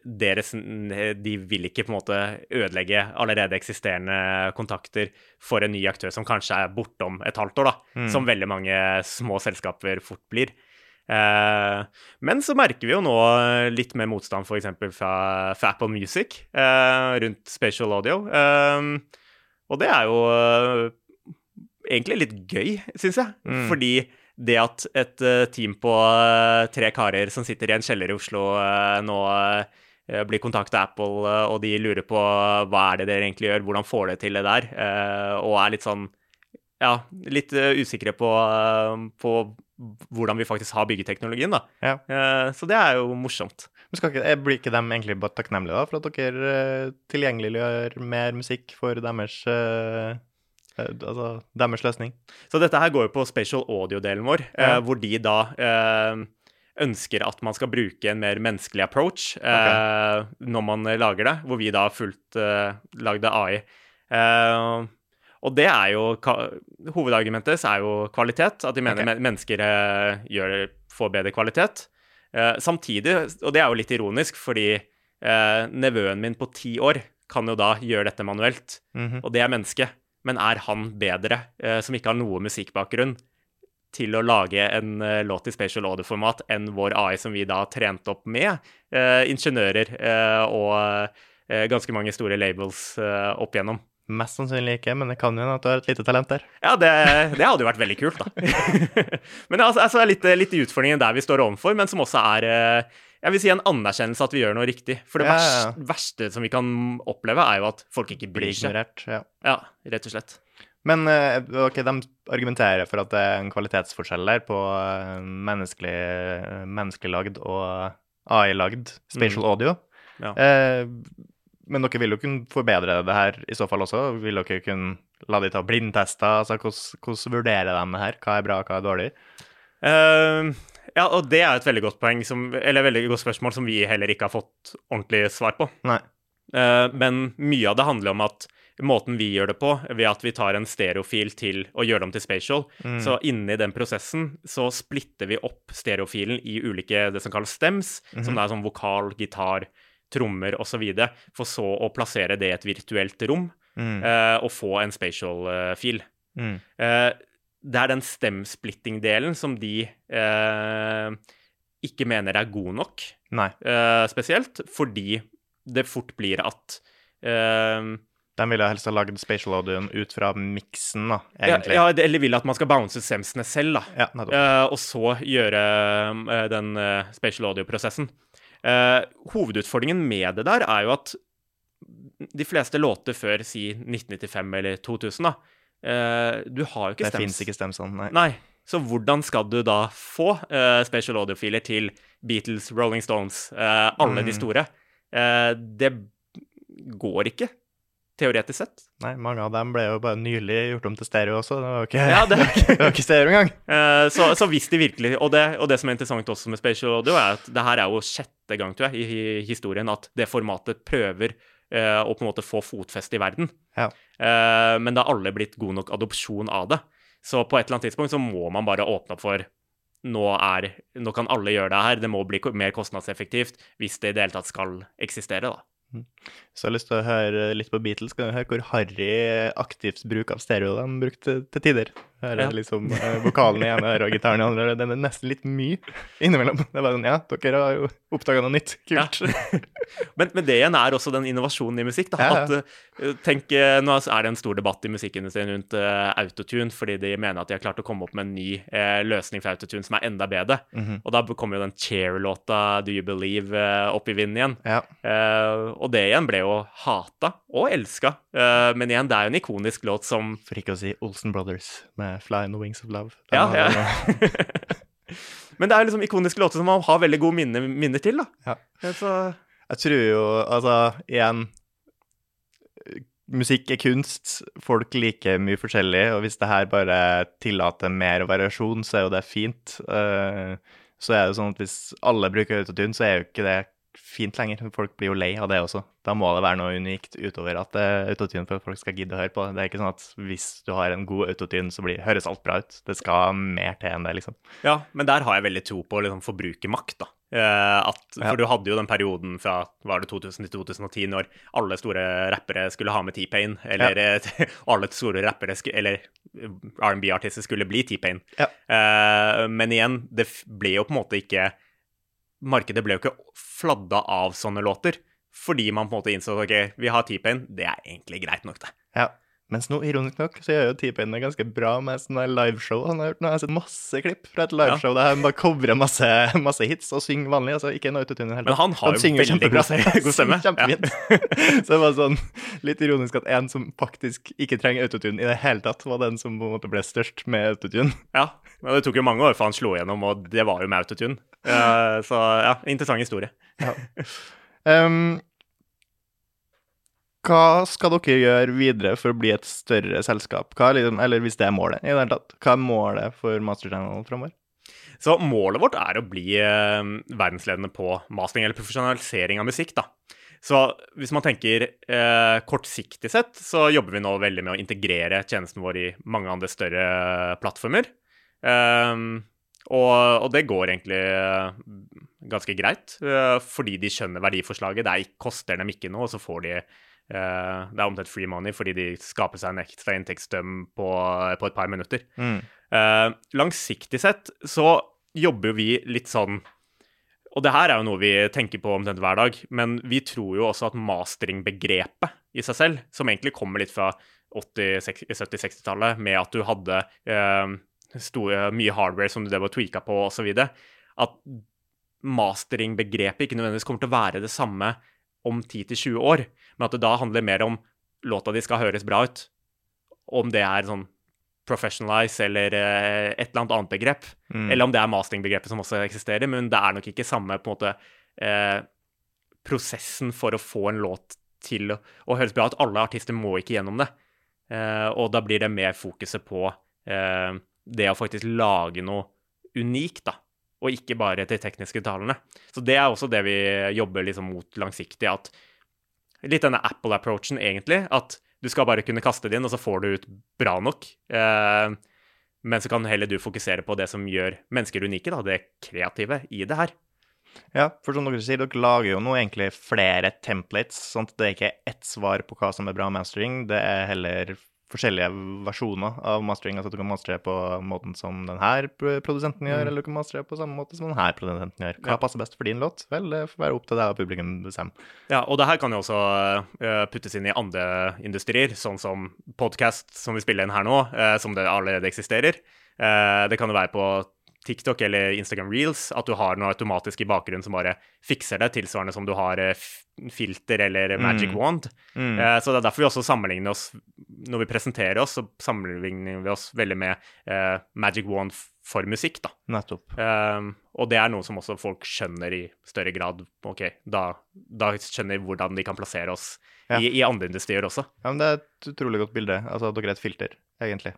deres, de vil ikke på en måte ødelegge allerede eksisterende kontakter for en ny aktør som kanskje er bortom et halvt år, da. Mm. Som veldig mange små selskaper fort blir. Eh, men så merker vi jo nå litt mer motstand f.eks. Fra, fra Apple Music eh, rundt spatial audio. Eh, og det er jo egentlig litt gøy, syns jeg. Mm. Fordi det at et team på tre karer som sitter i en kjeller i Oslo nå blir kontakta Apple, og de lurer på hva er det dere egentlig gjør, hvordan får dere til det der, og er litt sånn ja, litt usikre på, på hvordan vi faktisk har byggeteknologien. da. Ja. Uh, så det er jo morsomt. Men skal ikke, Blir ikke de egentlig bare takknemlige da, for at dere tilgjengeliggjør mer musikk for deres, altså, deres løsning? Så dette her går jo på spatial audio-delen vår, ja. hvor de da ønsker at man skal bruke en mer menneskelig approach okay. når man lager det, hvor vi da har fullt lagd AI. Og det er jo Hovedargumentet er jo kvalitet. At de mener okay. mennesker eh, gjør, får bedre kvalitet. Eh, samtidig, og det er jo litt ironisk, fordi eh, nevøen min på ti år kan jo da gjøre dette manuelt, mm -hmm. og det er mennesket. Men er han bedre, eh, som ikke har noe musikkbakgrunn, til å lage en uh, låt i spatial order-format enn vår AI, som vi da har trent opp med uh, ingeniører og ganske mange store labels opp igjennom? Mest sannsynlig ikke, men det kan jo at du har et lite talent der. Ja, det, det hadde jo vært veldig kult, da. *laughs* men det er altså, altså litt, litt utfordringen der vi står overfor, men som også er eh, jeg vil si en anerkjennelse at vi gjør noe riktig. For det ja, ja. Verste, verste, som vi kan oppleve, er jo at folk ikke bryr seg. Ja. ja, rett og slett. Men eh, ok, de argumenterer for at det er en kvalitetsforskjell der på eh, menneskelig, menneskelig lagd og AI-lagd spatial mm. audio. Ja. Eh, men dere vil jo kunne forbedre det her i så fall også? Vil dere kunne la de ta blindtester? Altså, hvordan, hvordan vurderer de det her? Hva er bra, hva er dårlig? Uh, ja, og det er et veldig godt poeng, som, eller et veldig godt spørsmål som vi heller ikke har fått ordentlig svar på. Nei. Uh, men mye av det handler om at måten vi gjør det på, ved at vi tar en stereofil til og gjør det om til spatial, mm. så inni den prosessen så splitter vi opp stereofilen i ulike det som kalles stems, mm -hmm. som er sånn vokal, gitar, trommer osv., for så å plassere det i et virtuelt rom mm. uh, og få en spatial-fil. Uh, mm. uh, det er den stem-splitting-delen som de ikke mener er god nok, spesielt, fordi det fort blir at de ville helst ha lagd spatial audioen ut fra miksen, da, egentlig. Ja, ja, eller vil at man skal bounce semsene selv, da. Ja, og så gjøre den spatial audio-prosessen. Uh, hovedutfordringen med det der er jo at de fleste låter før si 1995 eller 2000, da uh, Du har jo ikke stems. Det fins ikke stems sånn, nei. nei. Så hvordan skal du da få uh, special audio-filer til Beatles, Rolling Stones, alle mm. de store? det går ikke teoretisk sett. Nei, mange av dem ble jo bare nylig gjort om til stereo også. Det var jo ikke, ja, det, *laughs* det var ikke stereo engang. Uh, så, så, hvis de virkelig og det, og det, som er interessant også med Spatial Audio, er at det her er jo sjette gang tror jeg, i, historien at det formatet prøver uh, å på en måte få fotfeste i verden. Ja. Uh, men det har alle blitt god nok adopsjon av det. Så på et eller annet tidspunkt så må man bare åpne opp for nå, er, nå kan alle gjøre det her. Det må bli mer kostnadseffektivt hvis det i det hele tatt skal eksistere. da. Så jeg har lyst til å høre litt på Beatles. Kan du høre hvor harry aktivt bruk av stereo de brukte til tider? Hører Ja. liksom eh, vokalen i ene øret og gitaren i andre øret. Den er nesten litt mye innimellom. Det er bare sånn, ja, dere har jo oppdaga noe nytt. Kult. *laughs* Men, men det igjen er også den innovasjonen i musikk. da, Ja, ja. at eh, tenk, eh, Nå er det en stor debatt i musikkindustrien rundt uh, autotune, fordi de mener at de har klart å komme opp med en ny uh, løsning for autotune som er enda bedre. Mhm. Og da kommer jo den chair-låta 'Do You Believe' uh, opp i vinden igjen. Ja. Og det igjen ble jo hata og elska. Men igjen, det er jo en ikonisk låt som For ikke å si Olsen Brothers med 'Fly in the Wings of Love'. Den Ja, ja. *laughs* Men det er liksom ikoniske låter som man har veldig gode minner, minner til, da. Ja. Så Jeg tror jo, altså, igjen Musikk er kunst. Folk liker mye forskjellig, og hvis det her bare tillater mer variasjon, så er jo det fint. Uh, så er det sånn at hvis alle bruker autotune, så er jo ikke det fint lenger. Folk blir jo lei av det også. Da må det være noe unikt utover at det er autotune for at folk skal gidde å høre på det. Er ikke sånn at hvis du har en god autotune, så blir, høres alt bra ut. Det skal mer til enn det, liksom. Ja, men der har jeg veldig tro på liksom, forbrukermakt, da. Eh, at, Ja. For du hadde jo den perioden fra var det 2000 til 2010 når alle store rappere skulle ha med T-Pain, eller ja. *laughs* alle store rappere, skulle, eller eh, R&B-artister skulle bli T-Pain. Ja. Eh, men igjen, det ble jo på en måte ikke Markedet ble jo ikke fladda av sånne låter, fordi man på en måte innså ok, vi har T-Pain, det er egentlig greit nok, det. Ja. Mens nå, ironisk nok, så gjør jo T-Pain det ganske bra med sånne liveshow. Han har gjort nå har jeg sett masse klipp fra et liveshow der han bare covrer masse, masse hits og synger vanlig. altså Ikke en autotune i Men han har jo synger veldig se- *laughs* god stemme. *laughs* Kjempefint. *laughs* så det var sånn litt ironisk at en som faktisk ikke trenger autotune i det hele tatt, var den som på en måte ble størst med autotune. Ja, men det tok jo mange år før han slo igjennom, og det var jo med autotune. Eh, så ja, interessant historie. Um, hva skal dere gjøre videre for å bli et større selskap? Hva liksom, eller hvis det er målet i det hele tatt. Hva er målet for Master Channel framover? Så målet vårt er å bli eh, verdensledende på mastering eller profesjonalisering av musikk, da. Så hvis man tenker eh, kortsiktig sett, så jobber vi nå veldig med å integrere tjenesten vår i mange andre større plattformer. Ehm, og, og det går egentlig eh, ganske greit, eh, fordi de skjønner verdiforslaget. Det er, koster dem ikke noe, og så får de eh, Det er omtrent free money fordi de skaper seg en ekstra inntektsstrøm på, på et par minutter. Mm. Langsiktig sett så jobber jo vi litt sånn Og det her er jo noe vi tenker på omtrent hver dag, men vi tror jo også at mastering-begrepet i seg selv, som egentlig kommer litt fra 80-, 70-60-tallet, med at du hadde eh, store, mye hardware som du drev og tweaka på osv., at mastering-begrepet ikke nødvendigvis kommer til å være det samme om 10-20 år, men at det da handler mer om låta di skal høres bra ut. Om det er sånn professionalize eller eh, et eller annet annet begrep. Mm. Eller om det er mastering-begrepet som også eksisterer, men det er nok ikke samme på en måte eh, prosessen for å få en låt til å, å høres bra ut. Alle artister må ikke gjennom det. Eh, og da blir det mer fokuset på eh, det å faktisk lage noe unikt, da. Og ikke bare til tekniske talene. Så det er også det vi jobber liksom mot langsiktig. at Litt denne Apple-approachen, egentlig. At du skal bare kunne kaste det inn, og så får du ut bra nok. Eh, men så kan heller du fokusere på det som gjør mennesker unike, da, det kreative i det her. Ja, for som dere sier, dere lager jo nå egentlig flere templates, sånn at det er ikke ett svar på hva som er bra mastering, det er heller forskjellige versjoner av mastering. Altså at du kan mastre på måten som denne produsenten gjør, Mm. eller du kan mastre på samme måte som denne produsenten gjør. Hva Ja. passer best for din låt? Vel, det får være opp til deg og publikum bestemme. Ja, og det her kan jo også uh, puttes inn i andre industrier, sånn som podcast, som vi spiller inn her nå, uh, som det allerede eksisterer. Uh, det kan jo være på TikTok eller Instagram Reels, at du har noe automatisk i bakgrunnen som bare fikser det, tilsvarende som du har eh, filter eller magic Mm. wand. Mm. Eh, Så det er derfor vi også sammenligner oss Når vi presenterer oss, så sammenligner vi oss veldig med uh, Magic Wand for musikk, da. Nettopp. Um, og det er noe som også folk skjønner i større grad. Ok, da, da skjønner de hvordan de kan plassere oss Ja. i, i andre industrier også. Ja, men det er et utrolig godt bilde. Altså, dere er et filter, egentlig.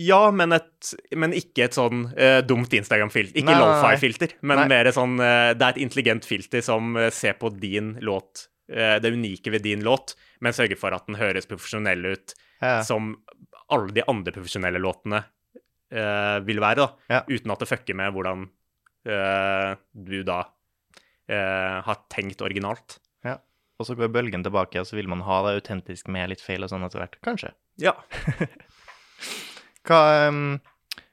Ja, men, et, men ikke et sånn uh, dumt Instagram-filter. Ikke lofi-filter, men Nei. mer sånn uh, Det er et intelligent filter som uh, ser på din låt, det unike ved din låt, men sørger for at den høres profesjonell ut, Ja. som alle de andre profesjonelle låtene vil være, da. Ja. Uten at det fucker med hvordan du da har tenkt originalt. ja. Og så går bølgen tilbake, og så vil man ha det autentisk med litt feil og sånn etter hvert. Kanskje. Ja. *laughs* Hva, um,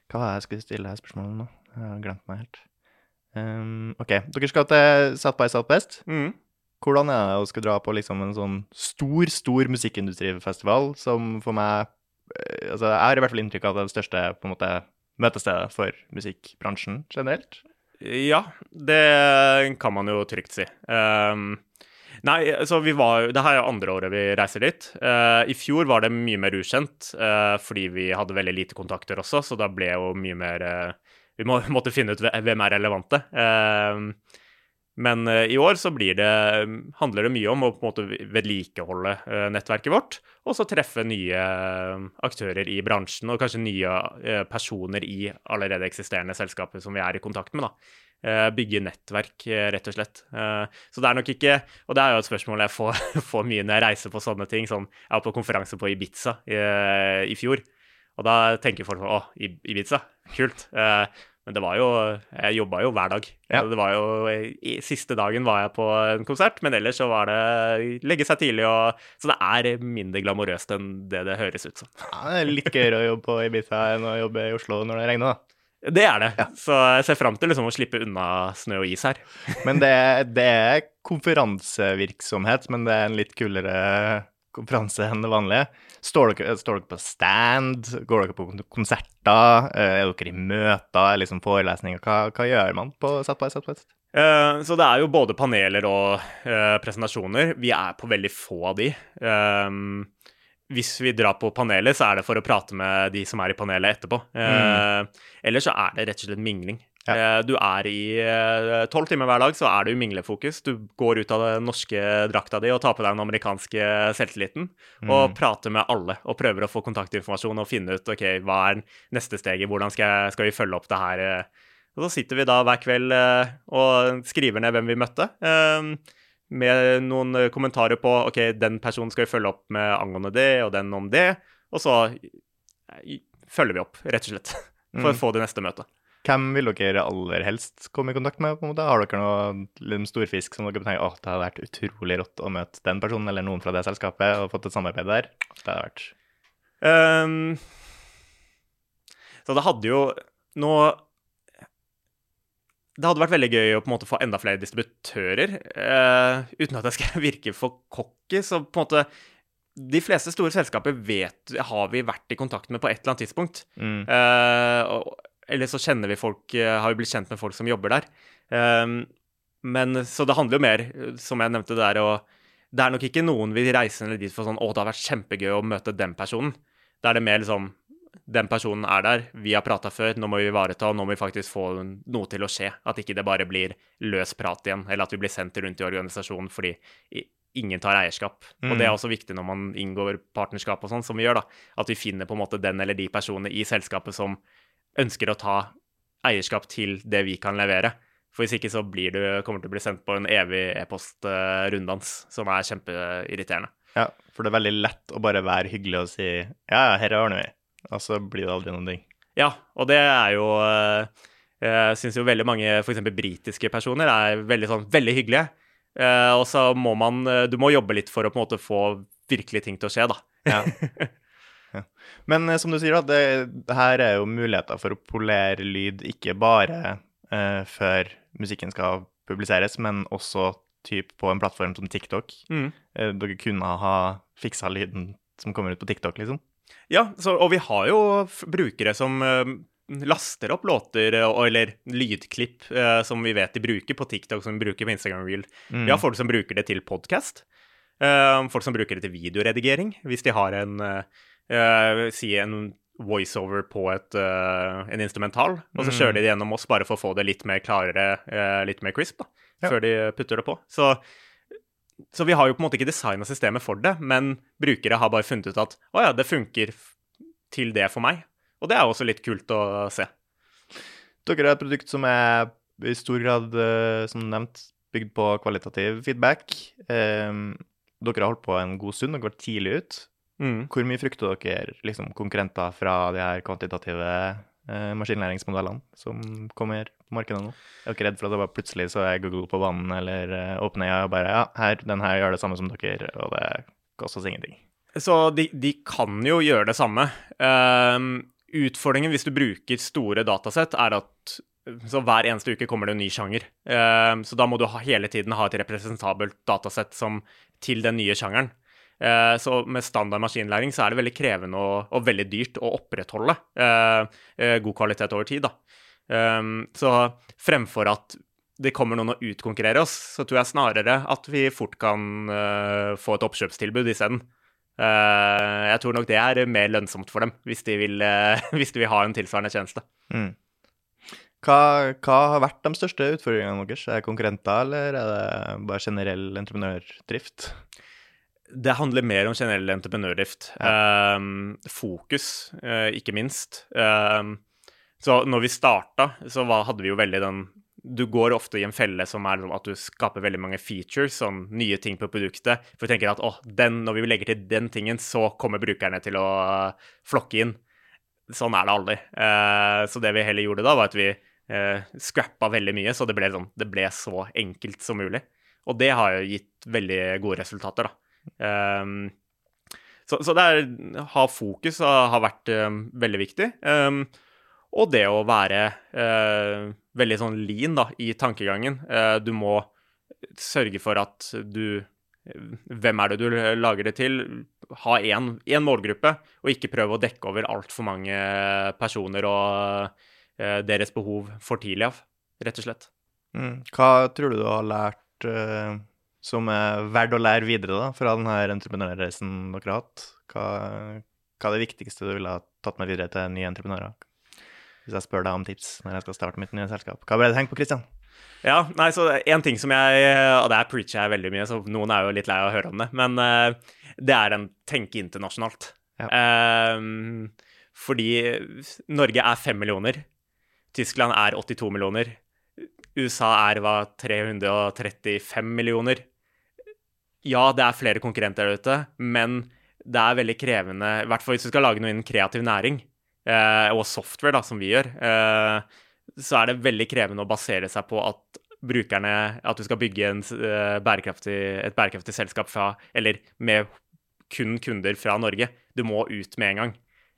hva var det jeg skulle stille her spørsmålet nå? Jeg har glemt meg helt. Um, OK, dere skal til South by Southwest. Mm. Hvordan er det å skulle dra på liksom en sånn stor, stor musikkindustrifestival som for meg eh, Altså, jeg har i hvert fall inntrykk av det største på en måte møtestedet for musikkbransjen generelt. Ja, det kan man jo trygt si. Um, nei, så vi var Det her er andre året vi reiser dit. Uh, I fjor var det mye mer ukjent uh, fordi vi hadde veldig lite kontakter også, så da ble jo mye mer uh, Vi må, *laughs* måtte finne ut hvem er relevante. Men i år så blir det, handler det mye om å på en måte vedlikeholde nettverket vårt, og så treffe nye aktører i bransjen, og kanskje nye personer i allerede eksisterende selskaper som vi er i kontakt med. da. Bygge nettverk, rett og slett. Så det er nok ikke Og det er jo et spørsmål jeg får, *laughs* får mye når jeg reiser på sånne ting. Sånn, jeg var på konferanse på Ibiza i, i fjor, og da tenker folk sånn Å, Ibiza, kult. Men det var jo Jeg jobba jo hver dag. Ja. Det var jo i, Siste dagen var jeg på en konsert, men ellers så var det legge seg tidlig og Så det er mindre glamorøst enn det det høres ut som. Ja, det er litt gøyere å jobbe på Ibiza enn å jobbe i Oslo når det regner, da. Det er det. Så jeg ser fram til liksom å slippe unna snø og is her. *laughs* Men det, det er konferansevirksomhet, men det er en litt kulere konferanse enn det vanlige. Står dere, står dere, på stand? Går dere på konserter? Er dere i møter, liksom forelesninger? Hva, hva gjør man på by Uh, så det er jo både paneler og uh, presentasjoner. Vi er på veldig få av de. Um, hvis vi drar på panelet, så er det for å prate med de som er i panelet etterpå. Uh, mm. Eller så er det rett og slett mingling. Ja. Eh, du er i eh, tolv timer hver dag, så er du i minglefokus. Du går ut av den norske drakta di og tar på deg den amerikanske selvtilliten mm. og prater med alle og prøver å få kontaktinformasjon og finne ut ok, hva er neste steget, hvordan skal, jeg, skal vi følge opp det her. Og så sitter vi da hver kveld og skriver ned hvem vi møtte, med noen kommentarer på ok, den personen skal vi følge opp med angående det, og den om det, og så følger vi opp, rett og slett, *laughs* for mm. å få det neste møtet. Hvem vil dere aller helst komme i kontakt med? på en måte? Har dere noen liksom, storfisk som dere tenker at det hadde vært utrolig rått å møte den personen eller noen fra det selskapet og fått et samarbeid der? Det hadde vært um, Så det hadde jo nå Det hadde vært veldig gøy å på en måte få enda flere distributører. Uh, uten at jeg skal *laughs* virke for cocky, så på en måte de fleste store selskaper vet, har vi vært i kontakt med på et eller annet tidspunkt. Mm. Uh, og eller så kjenner vi folk eh, Har vi blitt kjent med folk som jobber der. Um, men så det handler jo mer, som jeg nevnte der, og det er nok ikke noen vi reiser ned dit for sånn Å, det har vært kjempegøy å møte den personen. Da er det mer liksom Den personen er der, vi har prata før, nå må vi ivareta, og nå må vi faktisk få noe til å skje. At ikke det bare blir løs prat igjen, eller at vi blir sendt rundt i organisasjonen fordi ingen tar eierskap. Mm. Og det er mm. også viktig når man inngår partnerskap og sånn, som vi gjør, da. At vi finner på en måte den eller de personene i selskapet som ønsker å ta eierskap til det vi kan levere. For hvis ikke så blir du, kommer du til å bli sendt på en evig e-post-runddans, som er kjempeirriterende. Ja, for det er veldig lett å bare være hyggelig og si ja, ja, her ordner vi, og så blir det aldri noen ting. Ja, og det er jo eh, Jeg syns jo veldig mange f.eks. britiske personer er veldig sånn veldig hyggelige. Eh, og så må man Du må jobbe litt for å på en måte få virkelig ting til å skje, da. *laughs* Ja. Men eh, som du sier, da, det, det, her er jo muligheter for å polere lyd ikke bare eh, før musikken skal publiseres, men også typ på en plattform som TikTok. Mm. Eh, dere kunne ha fiksa lyden som kommer ut på TikTok, liksom? Ja, så, og vi har jo brukere som uh, laster opp låter uh, eller lydklipp uh, som vi vet de bruker på TikTok, som de bruker på Instagram Reel. Mm. Vi har folk som bruker det til podkast. folk som bruker det til videoredigering, hvis de har en si en voiceover på et, en instrumental, og så mm. kjører de det gjennom oss bare for å få det litt mer klarere, litt mer crisp, da, ja. før de putter det på. Så, så, vi har jo på en måte ikke designa systemet for det, men brukere har bare funnet ut at å ja, det funker til det for meg. Og det er også litt kult å se. Dere har et produkt som er i stor grad, som nevnt, bygd på kvalitativ feedback. Um, dere har holdt på en god stund og gått tidlig ut. Mm. Hvor mye frykter dere liksom, konkurrenter fra de her kvantitative eh, maskinlæringsmodellene som kommer på markedet nå? Jeg Er dere redd for at det bare plutselig så er Google på banen, eller eh, jeg og bare ja, her, den her gjør det samme som dere, og det koster oss ingenting? Så de, de, kan jo gjøre det samme. Um, utfordringen hvis du bruker store datasett, er at hver eneste uke kommer det en ny sjanger. Uh, så da må du ha, hele tiden ha et representabelt datasett som, til den nye sjangeren. Uh, så med standard maskinlæring så er det veldig krevende og, og veldig dyrt å opprettholde uh, god kvalitet over tid. da. Så fremfor at det kommer noen å utkonkurrere oss, så tror jeg snarere at vi fort kan få et oppkjøpstilbud isteden. Uh, jeg tror nok det er mer lønnsomt for dem, hvis de vil, *laughs* hvis de vil ha en tilsvarende tjeneste. Mm. Hva, hva, har vært de største utfordringene deres? Er det konkurrenter, eller er det bare generell entreprenørdrift? Det handler mer om generell entreprenørdrift. Ja. Um, fokus, uh, ikke minst. Um, så når vi starta, så var, hadde vi jo veldig den du går ofte i en felle som er at du skaper veldig mange features, sånn nye ting på produktet. For du tenker at å, den, når vi legger til den tingen, så kommer brukerne til å flokke inn. Sånn er det aldri. Uh, så det vi heller gjorde da, var at vi uh, scrappa veldig mye, så det ble, sånn, det ble, så enkelt som mulig. Og det har jo gitt veldig gode resultater, da. Um, så, så det er, ha fokus har vært um, veldig viktig. Um, og det å være uh, veldig sånn lean da, i tankegangen. Uh, du må sørge for at du Hvem er det du lager det til? Ha én målgruppe, og ikke prøve å dekke over altfor mange personer og uh, deres behov for tidlig av, rett og slett. Mm. Hva tror du du har lært som er verdt å lære videre da, fra denne entreprenørreisen dere har hatt? Hva, hva er det viktigste du ville ha tatt med videre til nye entreprenører? hvis jeg spør deg om tips når jeg skal starte mitt nye selskap. Hva ble det tenkt på, Christian? Ja, nei, så En ting som jeg Og der preacher jeg veldig mye, så noen er jo litt lei av å høre om det. Men uh, det er en tenke internasjonalt. Ja. Eh, fordi Norge er fem millioner. Tyskland er 82 millioner. USA er hva, 335 millioner. Ja, det er flere konkurrenter der ute, men det er veldig krevende, i hvert fall hvis du skal lage noe innen kreativ næring, Eh, og software, da, som vi gjør, eh, så er det veldig krevende å basere seg på at brukerne At du skal bygge en, eh, bærekraftig, et bærekraftig selskap fra Eller med kun kunder fra Norge. Du må ut med en gang.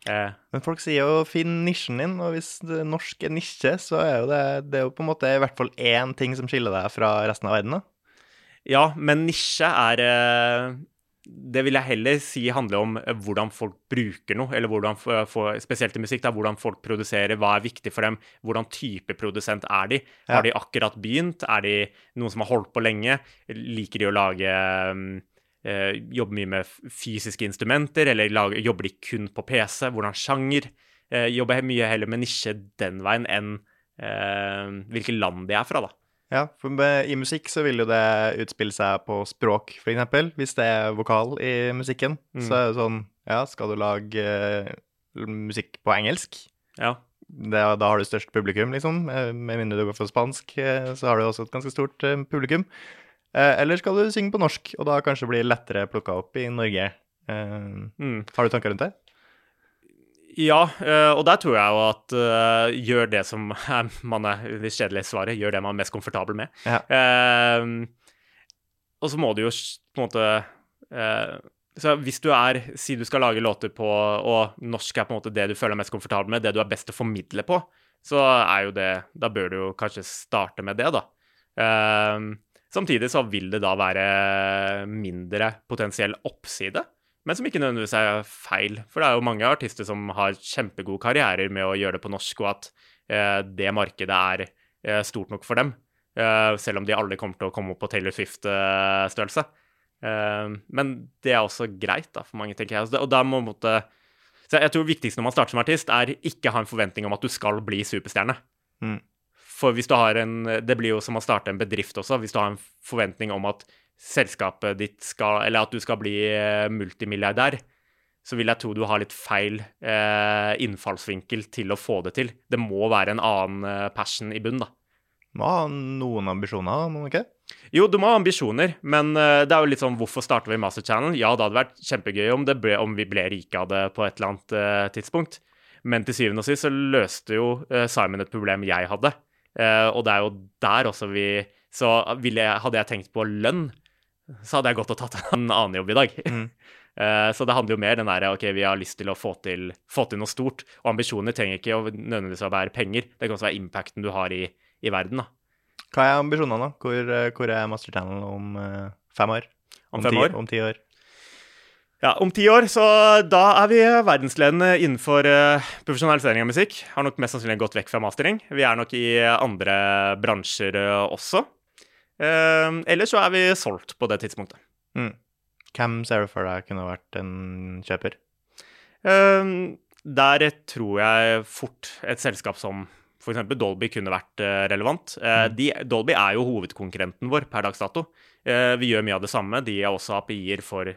Eh. Men folk sier jo 'finn nisjen din', og hvis det norsk er nisje, så er jo det, det er jo på en måte i hvert fall én ting som skiller deg fra resten av verden, da. Ja, men nisje er det vil jeg heller si handler om eh, hvordan folk bruker noe, eller hvordan, spesielt i musikk, da, hvordan folk produserer, hva er viktig for dem, hvordan type produsent er de? Ja. Har de akkurat begynt? Er de noen som har holdt på lenge? Liker de å lage øh, Jobbe mye med fysiske instrumenter, eller lage, jobber de kun på PC? Hvordan sjanger? Øh, jobber mye heller med nisje den veien enn øh, hvilke land de er fra, da. Ja, for i musikk så vil jo det utspille seg på språk, for eksempel. Hvis det er vokal i musikken, mm. så er det sånn Ja, skal du lage uh, musikk på engelsk? Ja. Det, da har du størst publikum, liksom. Eh, med mindre du går for spansk, eh, så har du også et ganske stort uh, publikum. Uh, eller skal du synge på norsk, og da kanskje bli lettere plukka opp i Norge. Mm. Har du tanker rundt det? Ja, eh, og der tror jeg jo at uh, gjør det som *laughs* er, man er det kjedelige svaret, gjør det man er mest komfortabel med. Ja. Uh, og så må du jo på en måte uh, så Hvis du er Si du skal lage låter på Og norsk er på en måte det du føler mest komfortabel med, det du er best til å formidle på, så er jo det Da bør du jo kanskje starte med det, da. samtidig så vil det da være mindre potensiell oppside men som ikke nødvendigvis er feil. For det er jo mange artister som har kjempegode karrierer med å gjøre det på norsk, og at eh, det markedet er eh, stort nok for dem. Eh, selv om de aldri kommer til å komme opp på Taylor Swift-størrelse. Eh, men det er også greit da, for mange, tenker jeg. Og da må måtte Så jeg tror det viktigste når man starter som artist, er ikke ha en forventning om at du skal bli superstjerne. Mm. For hvis du har en Det blir jo som å starte en bedrift også. Hvis du har en forventning om at selskapet ditt skal Eller at du skal bli eh, multimilliardær, så vil jeg tro du har litt feil eh, innfallsvinkel til å få det til. Det må være en annen eh, passion i bunnen, da. Må ha noen ambisjoner, må du ikke? Jo, du må ha ambisjoner, men uh, det er jo litt sånn hvorfor starter vi Master Channel? Ja, det hadde vært kjempegøy om, ble, om vi ble rike av det på et eller annet eh, tidspunkt. Men til syvende og sist så løste jo Simon et problem jeg hadde. og det er jo der også vi Så jeg, hadde jeg tenkt på lønn, så hadde jeg gått og tatt en *laughs* annen jobb i dag. Mm. Uh, *laughs* så det handler jo mer den derre OK, vi har lyst til å få til, få til noe stort. Og ambisjoner trenger ikke å nødvendigvis å være penger. Det kan også være impacten du har i, i verden, da. Hva er ambisjonene, da? Hvor, hvor er Master Channel om uh, fem år? Om, om fem ti, år? Om ti år? Ja, om ti år, så da er vi verdensledende innenfor uh, profesjonalisering av musikk. Har nok mest sannsynlig gått vekk fra mastering. Vi er nok i andre bransjer også. Uh, ellers så er vi solgt på det tidspunktet. Mm. Hvem ser du for deg kunne vært en kjøper? Uh, der tror jeg fort et selskap som f.eks. Dolby kunne vært uh, relevant. Mm. De, Dolby er jo hovedkonkurrenten vår per dags dato. vi gjør mye av det samme. De er også API-er for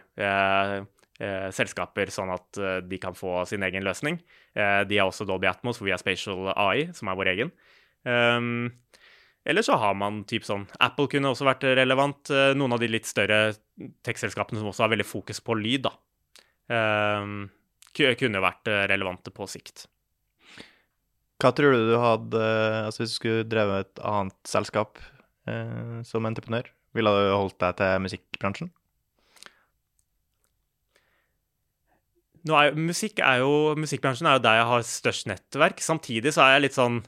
selskaper, sånn at de kan få sin egen løsning. de er også Dolby Atmos, hvor vi har Spatial AI, som er vår egen. Um, eller så har man typ sånn Apple kunne også vært relevant. Eh, noen av de litt større tekstselskapene som også har veldig fokus på lyd, da. Um, kunne vært eh, relevante på sikt. Hva tror du du hadde Altså hvis du skulle drevet et annet selskap eh, som entreprenør, ville du holdt deg til musikkbransjen? Er, musikk er jo, musikkbransjen er jo der jeg har størst nettverk. Samtidig så er jeg litt sånn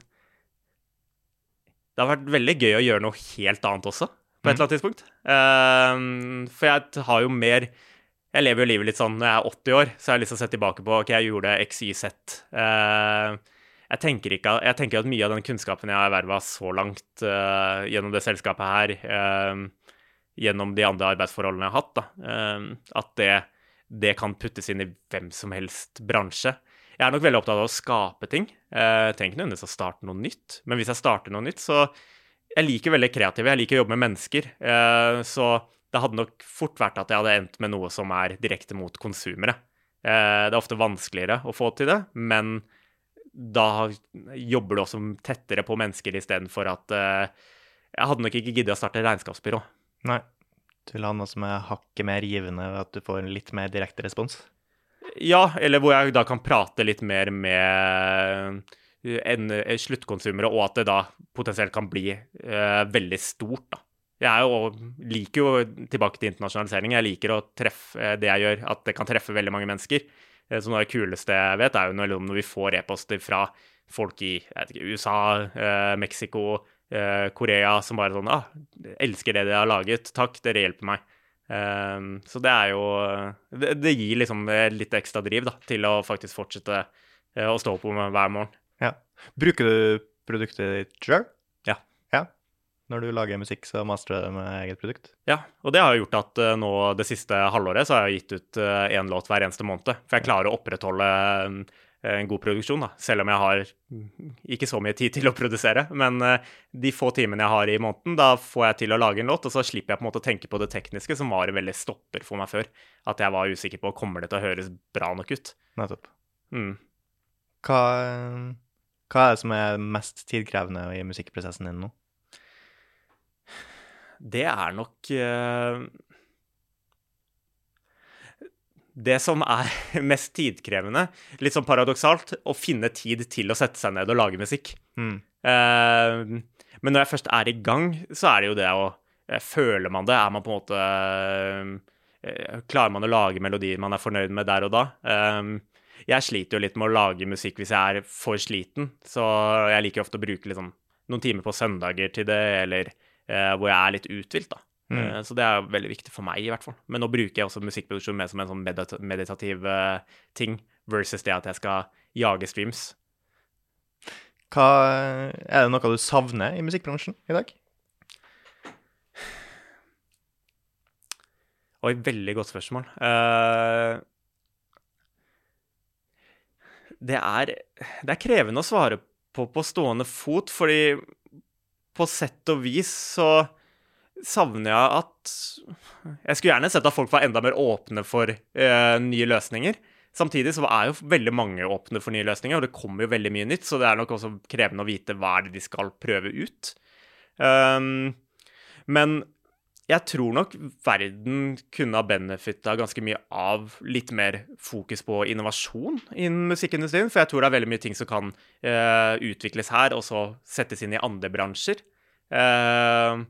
det har vært veldig gøy å gjøre noe helt annet også, på et eller annet tidspunkt. Uh, for jeg har jo mer Jeg lever jo livet litt sånn når jeg er 80 år, så jeg har lyst til å se tilbake på OK, jeg gjorde X, Y, Z. Uh, jeg tenker, ikke, jeg tenker at mye av den kunnskapen jeg har erverva så langt uh, gjennom det selskapet her, uh, gjennom de andre arbeidsforholdene jeg har hatt, da, at det, det, kan puttes inn i hvem som helst bransje. Jeg er nok veldig opptatt av å skape ting. Eh, jeg trenger ikke nødvendigvis å starte noe nytt, men hvis jeg starter noe nytt, så Jeg liker veldig kreative, jeg liker å jobbe med mennesker. Eh, så det hadde nok fort vært at jeg hadde endt med noe som er direkte mot konsumere. Eh, det er ofte vanskeligere å få til det, men da jobber du også tettere på mennesker istedenfor at Jeg hadde nok ikke giddet å starte regnskapsbyrå. Nei. Du vil ha noe som er hakket mer givende, ved at du får en litt mer direkte respons? Ja, eller hvor jeg da kan prate litt mer med en, en sluttkonsumere, og at det da potensielt kan bli uh, veldig stort, da. Jeg jo, liker jo, tilbake til internasjonalisering, jeg liker å treffe eh, det jeg gjør, at det kan treffe veldig mange mennesker. Eh, så noe av det kuleste jeg vet, er jo når, når vi får e-poster fra folk i ikke, USA, eh, Mexico, eh, Korea, som bare sånn ah, 'Elsker det dere har laget. Takk, dere hjelper meg.' Um, så det er jo det, det, gir liksom litt ekstra driv da, til å faktisk fortsette uh, å stå på med hver morgen. Ja. Bruker du produktet ditt sjøl? Ja. ja. Når du lager musikk, så masterer du med eget produkt? Ja, og det har gjort at uh, nå det siste halvåret så har jeg gitt ut én uh, låt hver eneste måned. For jeg klarer å opprettholde Eh, en god produksjon, da. Selv om jeg har ikke så mye tid til å produsere. Men eh, de få timene jeg har i måneden, da får jeg til å lage en låt, og så slipper jeg på en måte å tenke på det tekniske, som var en veldig stopper for meg før. At jeg var usikker på kommer det til å høres bra nok ut. Nettopp. Mm. Hva, hva, er det som er mest tidkrevende i musikkprosessen din nå? Det er nok uh det som er *laughs* mest tidkrevende, litt sånn paradoksalt, å finne tid til å sette seg ned og lage musikk. Mm. Uh, men når jeg først er i gang, så er det jo det å uh, Føler man det? Er man på en måte uh, Klarer man å lage melodier man er fornøyd med der og da? jeg sliter jo litt med å lage musikk hvis jeg er for sliten, så jeg liker ofte å bruke liksom, noen timer på søndager til det, eller hvor jeg er litt uthvilt, da. Mm. Eh, så det er veldig viktig for meg, i hvert fall. Men nå bruker jeg også musikkproduksjon mer som en sånn medita meditativ uh, ting, versus det at jeg skal jage streams. Hva, er det noe du savner i musikkbransjen i dag? Oi, veldig godt spørsmål. Uh, det, er, det er krevende å svare på på stående fot, fordi på sett og vis så savner jeg at Jeg skulle gjerne sett at folk var enda mer åpne for uh, nye løsninger. Samtidig så er jo veldig mange åpne for nye løsninger, og det kommer jo veldig mye nytt, så det er nok også krevende å vite hva er det de skal prøve ut. Um, men jeg tror nok verden kunne ha benefitta ganske mye av litt mer fokus på innovasjon innen musikkindustrien. For jeg tror det er veldig mye ting som kan uh, utvikles her, og så settes inn i andre bransjer. Uh,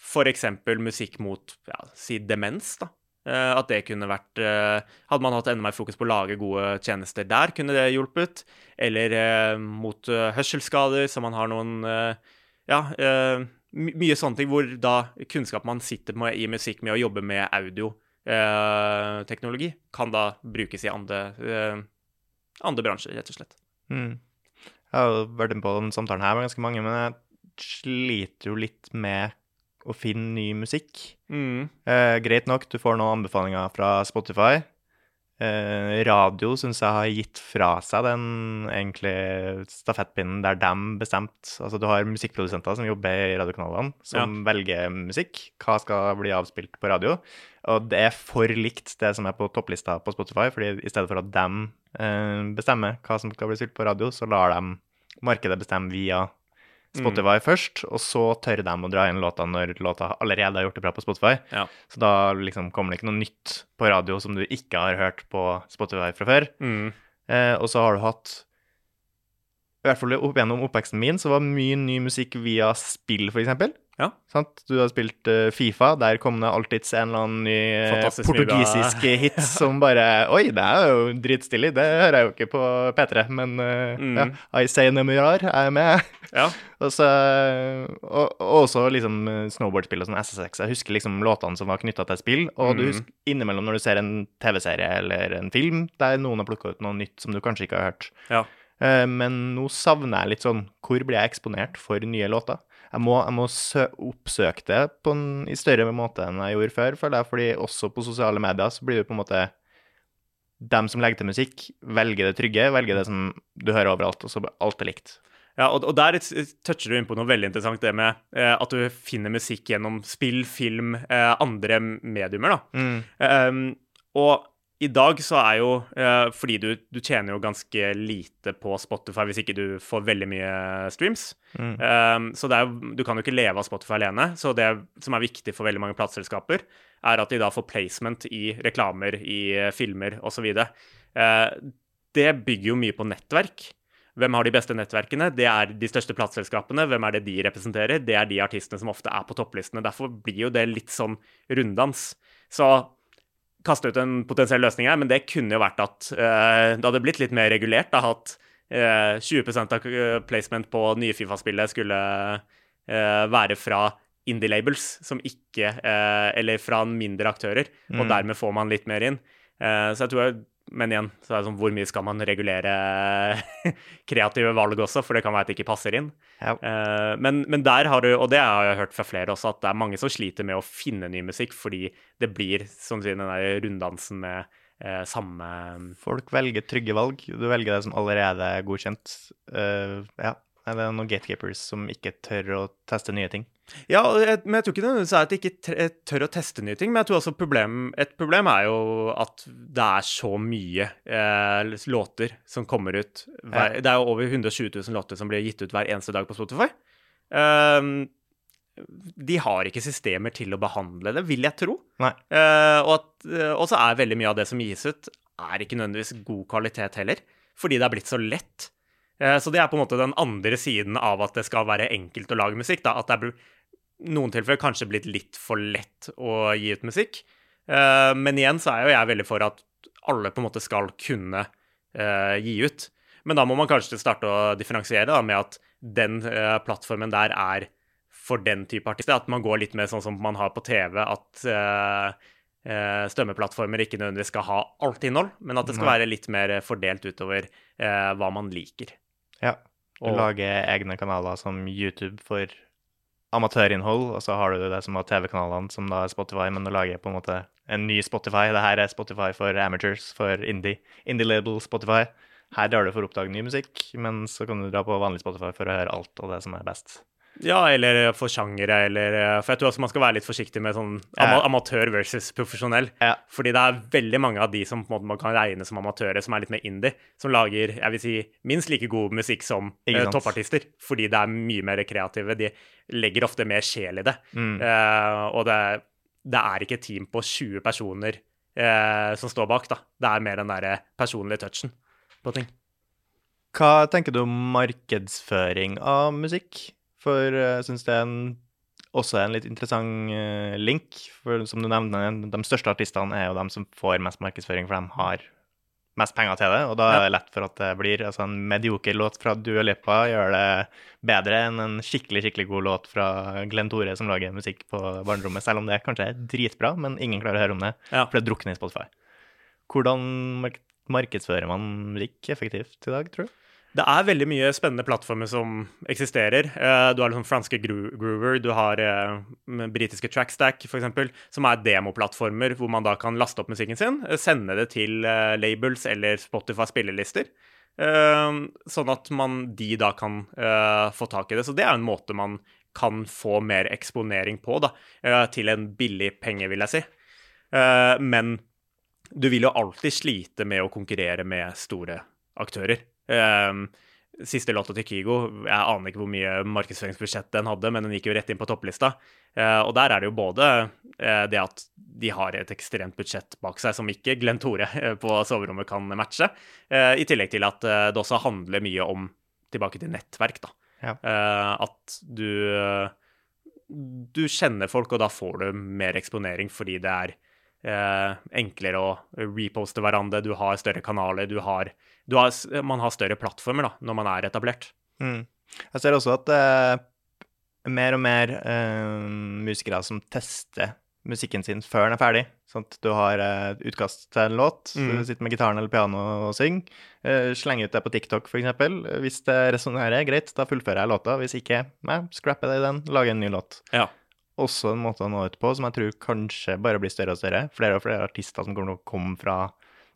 F.eks. musikk mot ja, si demens. da. Eh, at det kunne vært eh, Hadde man hatt enda mer fokus på å lage gode tjenester der, kunne det hjulpet. Eller eh, mot hørselsskader, så man har noen Ja, mye sånne ting hvor da kunnskap man sitter med i musikk med å jobbe med audioteknologi, kan da brukes i andre, andre bransjer, rett og slett. Mm. Jeg har vært inne på den samtalen her med ganske mange, men jeg sliter jo litt med å finne ny musikk. Mm. Eh, greit nok, du får noen anbefalinger fra Spotify. Eh, radio syns jeg har gitt fra seg den egentlig stafettpinnen der de bestemte Altså, du har musikkprodusenter som jobber i radiokanalene, som velger musikk. Hva skal bli avspilt på radio? Og det er for likt det som er på topplista på Spotify, fordi i stedet for at de eh, bestemmer hva som skal bli spilt på radio, så lar de markedet bestemme via Spotify først, og så tør de å dra inn låta når låta allerede har gjort det bra på Spotify. Ja. Så da liksom kommer det ikke noe nytt på radio som du ikke har hørt på Spotify fra før. Mm. Eh, og så har du hatt I hvert fall opp gjennom oppveksten min så var mye ny musikk via spill, eksempel. Ja. Sant? Du har spilt uh, Fifa, der kom det alltids en eller annen ny eh, Fantastisk portugisisk *laughs* hit som bare Oi, det er jo dritstilig, det hører jeg jo ikke på P3, men uh, Mm. ja, I say nemurar, er med. Ja. *laughs* Og, så, og, og også liksom snowboardspill og sånn SSX. Jeg husker liksom låtene som var knytta til spill. Og du Mhm. husker innimellom når du ser en TV-serie eller en film der noen har plukka ut noe nytt som du kanskje ikke har hørt. Ja. Uh, Men nå savner jeg litt sånn Hvor blir jeg eksponert for nye låter? Jeg må, jeg må sø oppsøke det en, i større måte enn jeg gjorde før, føler jeg. Fordi også på sosiale medier så blir det på en måte Dem som legger til musikk, velger det trygge, velger det som du hører overalt, og så alt er likt. Ja, og, og der toucher du inn på noe veldig interessant, det med eh, at du finner musikk gjennom spill, film, eh, andre mediumer, da. Mm. Um, og i dag så er jo eh, Fordi du, du tjener jo ganske lite på Spotify hvis ikke du får veldig mye streams. Mm. Um, så det er, du kan jo ikke leve av Spotify alene. Så det som er viktig for veldig mange plateselskaper, er at de da får placement i reklamer, i eh, filmer osv. Eh, det bygger jo mye på nettverk. Hvem har de beste nettverkene? Det er de største plateselskapene. Hvem er det de representerer? Det er de artistene som ofte er på topplistene. Derfor blir jo det litt sånn runddans. Så kaste ut en potensiell løsning her, men det kunne jo vært at uh, det hadde blitt litt mer regulert. Da at uh, 20 av eh, placement på nye Fifa-spillet skulle uh, være fra indie-labels, som ikke eh, Eller fra mindre aktører, og Mm. dermed får man litt mer inn. Eh, så jeg tror men igjen, så er det sånn, hvor mye skal man regulere *laughs* kreative valg også, for det kan være at det ikke passer inn. Ja. Uh, men, men der har du, og det har jeg hørt fra flere også, at det er mange som sliter med å finne ny musikk, fordi det blir som sier, den der runddansen med uh, samme Folk velger trygge valg. Du velger det som allerede er godkjent. Uh, ja. Det er noen gatekeepers som ikke tør å teste nye ting. Ja, jeg, men jeg tror ikke nødvendigvis at jeg ikke tør å teste nye ting. Men jeg tror også problem, et problem er jo at det er så mye eh, låter som kommer ut. Hver, Det er jo over 120 000 låter som blir gitt ut hver eneste dag på Spotify. Ehm, de har ikke systemer til å behandle det, vil jeg tro. Eh, og at- eh, og så er veldig mye av det som gis ut, er ikke nødvendigvis god kvalitet heller. Fordi det er blitt så lett. Eh, så det er på en måte den andre siden av at det skal være enkelt å lage musikk. Da. At det er noen tilfeller kanskje blitt litt for lett å gi ut musikk. Eh, men igjen så er jo jeg veldig for at alle på en måte skal kunne eh, gi ut. Men da må man kanskje starte å differensiere da, med at den eh, plattformen der er for den type artister. At man går litt mer sånn som man har på TV, at eh, ikke nødvendigvis skal ha alt innhold, men at det skal være litt mer fordelt utover hva man liker. Ja. Og- lage egne kanaler som YouTube for amatørinnhold, og så har du det som har TV-kanalene, som da er Spotify, men du lager på en måte en ny Spotify. Det her er Spotify for amateurs, for indie. Indie-label Spotify. Her drar du for å oppdage ny musikk, men så kan du dra på vanlig Spotify for å høre alt og det som er best. Ja, eller for sjangere, eller For jeg tror også man skal være litt forsiktig med sånn ama amatør versus profesjonell. Ja. Fordi det er veldig mange av de som på en måte man kan regne som amatører, som er litt mer indie, som lager jeg vil si, minst like god musikk som eh, toppartister. Fordi det er mye mer kreative. De legger ofte mer sjel i det. Mm. Uh, og det, det er ikke et team på 20 personer uh, som står bak, da. Det er mer den derre personlige touchen på ting. Hva tenker du om markedsføring av musikk? For eh, jeg syns det er en også en litt interessant uh, link. For som du nevner, de største artistene er jo de som får mest markedsføring, for de har mest penger til det. Og da er det lett for at det blir altså En medioker låt fra Dua Lipa gjør det bedre enn en skikkelig skikkelig god låt fra Glenn Tore som lager musikk på barnerommet, selv om det kanskje er dritbra, men ingen klarer å høre om det, ja. for det drukner i Spotify. Hvordan markedsfører man musikk effektivt i dag, tror du? Det er veldig mye spennende plattformer som eksisterer. Eh, du har liksom franske Groover, du har uh, britiske Trackstack f.eks., som er demoplattformer hvor man da kan laste opp musikken sin, eh, sende det til labels eller Spotify spillelister, sånn at man, de da kan få tak i det. Så det er en måte man kan få mer eksponering på, da, til en billig penge, vil jeg si. men du vil jo alltid slite med å konkurrere med store aktører. Um, siste låta til Kygo, jeg aner ikke hvor mye markedsføringsbudsjett den hadde, men den gikk jo rett inn på topplista. Uh, og der er det jo både uh, det at de har et ekstremt budsjett bak seg som ikke Glenn Tore uh, på soverommet kan matche, i tillegg til at det også handler mye om tilbake til nettverk, da. Ja. at du du kjenner folk, og da får du mer eksponering fordi det er eh, enklere å reposte hverandre, du har større kanaler, du har, har, Man har større plattformer da, når man er etablert. Mm. Jeg ser også at uh, mer og mer uh, musikere som tester musikken sin før den er ferdig. Sånn at du har et eh, utkast til en låt, mm. du sitter med gitaren eller piano og synger. Uh, slenger ut det på TikTok, f.eks. Hvis det resonnerer, greit, da fullfører jeg låta. Hvis ikke, nei, scrapper det i den, lager en ny låt. Ja også en måte å nå ut på som jeg tror kanskje bare blir større og større. Flere og flere artister som kommer til å komme fra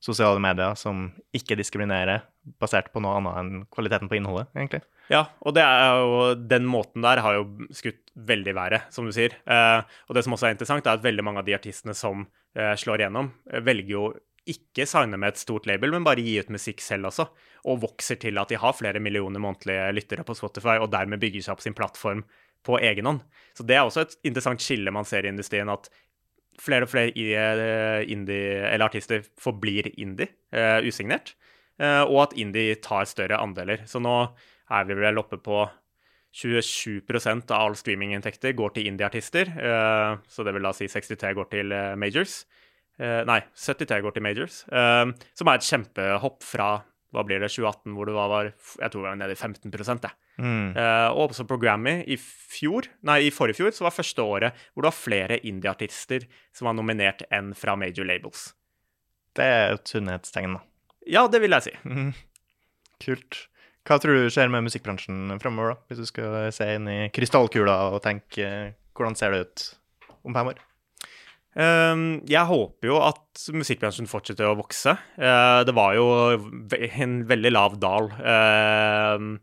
sosiale medier som ikke diskriminerer basert på noe annet enn kvaliteten på innholdet, egentlig. Ja, og jo, den måten der har jo skutt veldig i været, som du sier. Eh, og det som også er interessant, er at veldig mange av de artistene som eh, slår igjennom, eh, velger jo ikke signe med et stort label, men bare gi ut musikk selv også. Og vokser til at de har flere millioner månedlige lyttere på Spotify, og dermed bygger seg opp sin plattform på egen hånd. Så det er også et interessant skille man ser i industrien, at flere og flere eh, indie, artister forblir indie, uh, usignert, uh, og at indie tar større andeler. Så nå er vi vel oppe på 27% av all streaminginntekter går til indie-artister, uh, så det vil da si 63 går til majors. nei, 73 går til majors, som er et kjempehopp fra hva blir det, 2018, hvor det var, jeg tror det var nede i 15 det. Mm. Uh, og også på Grammy i fjor, nei, i forrige fjor, så var første året hvor det var flere indie-artister som var nominert enn fra major labels. Det er et sunnhetstegn, da. Ja, det vil jeg si. Mm. Kult. Hva tror du skjer med musikkbransjen fremover, da? Hvis du skal se inn i krystallkula og tenke hvordan ser det ut om fem år? Ehm, jeg håper jo at musikkbransjen fortsetter å vokse. Eh, det var jo en veldig lav dal ehm,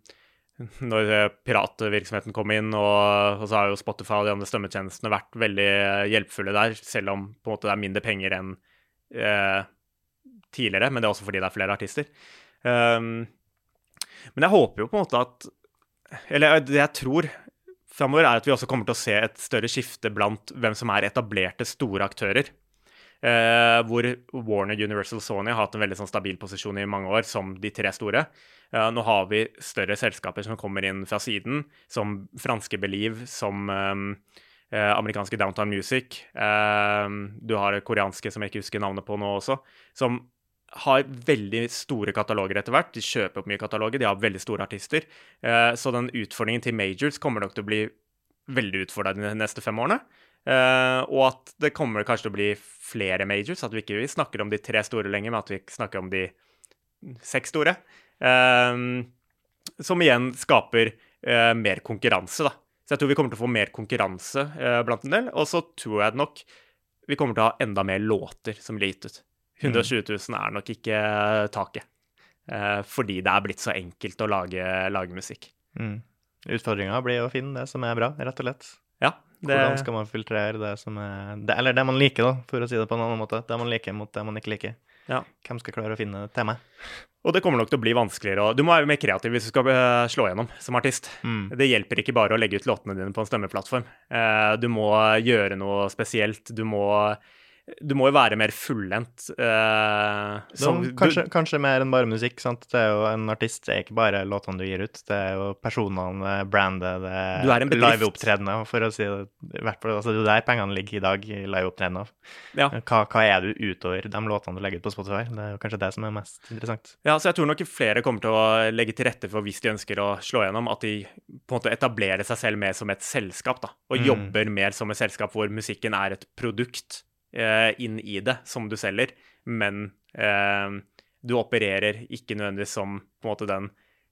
når piratvirksomheten kom inn, og, så har jo Spotify og de andre strømmetjenestene vært veldig hjelpfulle der, selv om det er mindre penger enn eh, tidligere. Men det er også fordi det er flere artister. Ehm, men jeg håper jo på en måte at Eller jeg tror framover, er at vi også kommer til å se et større skifte blant hvem som er etablerte, store aktører. Eh, hvor Warner, Universal, Sony har hatt en veldig sånn, stabil posisjon i mange år som de tre store. Eh, nå har vi større selskaper som kommer inn fra siden, som franske Believe, som eh amerikanske Downtown Music. Du har koreanske som jeg ikke husker navnet på nå også, som har veldig store kataloger etter hvert. De kjøper opp mye kataloger, de har veldig store artister. Uh, så den utfordringen til majors kommer nok til å bli veldig utfordrende de neste fem årene. Uh, og at det kommer kanskje til å bli flere majors, at vi ikke snakker om de tre store lenger, men at vi snakker om de seks store. Uh, som igjen skaper mer konkurranse, da. Så jeg tror vi kommer til å få mer konkurranse blant en del. Og så tror jeg nok vi kommer til å ha enda mer låter som blir gitt ut. 120 000 er nok ikke taket. Eh, fordi det er blitt så enkelt å lage, lage musikk. Mm. Utfordringa blir å finne det som er bra, rett og slett. Ja, det... Hvordan skal man filtrere det som er det, Eller det man liker, da, for å si det på en annen måte. Det man liker mot det man ikke liker. Ja. Hvem skal klare å finne meg? Og det kommer nok til å bli vanskeligere. Og du må være mer kreativ hvis du skal eh, slå gjennom som artist. Mm. Det hjelper ikke bare å legge ut låtene dine på en stemmeplattform. Eh, du må gjøre noe spesielt. Du må du må jo være mer fullendt. Uh, kanskje, kanskje, mer enn bare musikk. sant? Det er jo En artist det er ikke bare låtene du gir ut, det er jo personene, brandet, det er, liveopptredener, for å si det. I hvert fall, altså, det er der pengene ligger i dag, i liveopptredener. Ja. Hva, hva, er du utover de låtene du legger ut på Spotify? Det er jo kanskje det som er mest interessant. Ja, så jeg tror nok flere kommer til å legge til rette for, hvis de ønsker å slå gjennom, at de på en måte etablerer seg selv mer som et selskap, da, og mm. jobber mer som et selskap hvor musikken er et produkt inn i det som du selger, men eh, du opererer ikke nødvendigvis som på en måte den,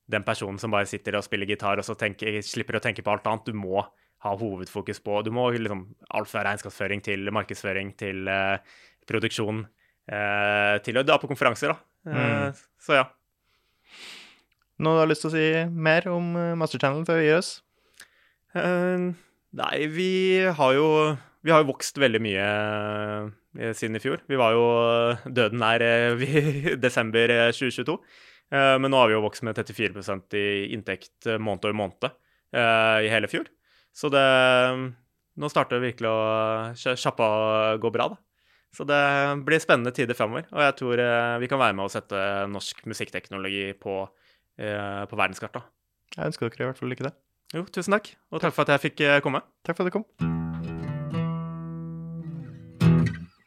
den, personen som bare sitter og spiller gitar og så tenker, slipper å tenke på alt annet. Du må ha hovedfokus på Du må liksom alt fra regnskapsføring til markedsføring til eh, produksjon eh, til å dra på konferanser, da. Eh, mm. Så ja. Noe du har lyst til å si mer om eh, Master Channel før vi gir oss? Uh, nei, vi har jo vi har jo vokst veldig mye eh, siden i fjor. Vi var jo døden nær *laughs* i desember 2022. Eh, men nå har vi jo vokst med 34% i inntekt eh, måned over måned i hele fjor. Så det Nå starter det virkelig å sjappa gå bra, da. Så det blir spennende tider framover. Og jeg tror vi kan være med å sette norsk musikkteknologi på, på verdenskartet. Jeg ønsker dere i hvert fall lykke til. Jo, tusen takk. Og takk for at jeg fikk komme. Takk for at du kom.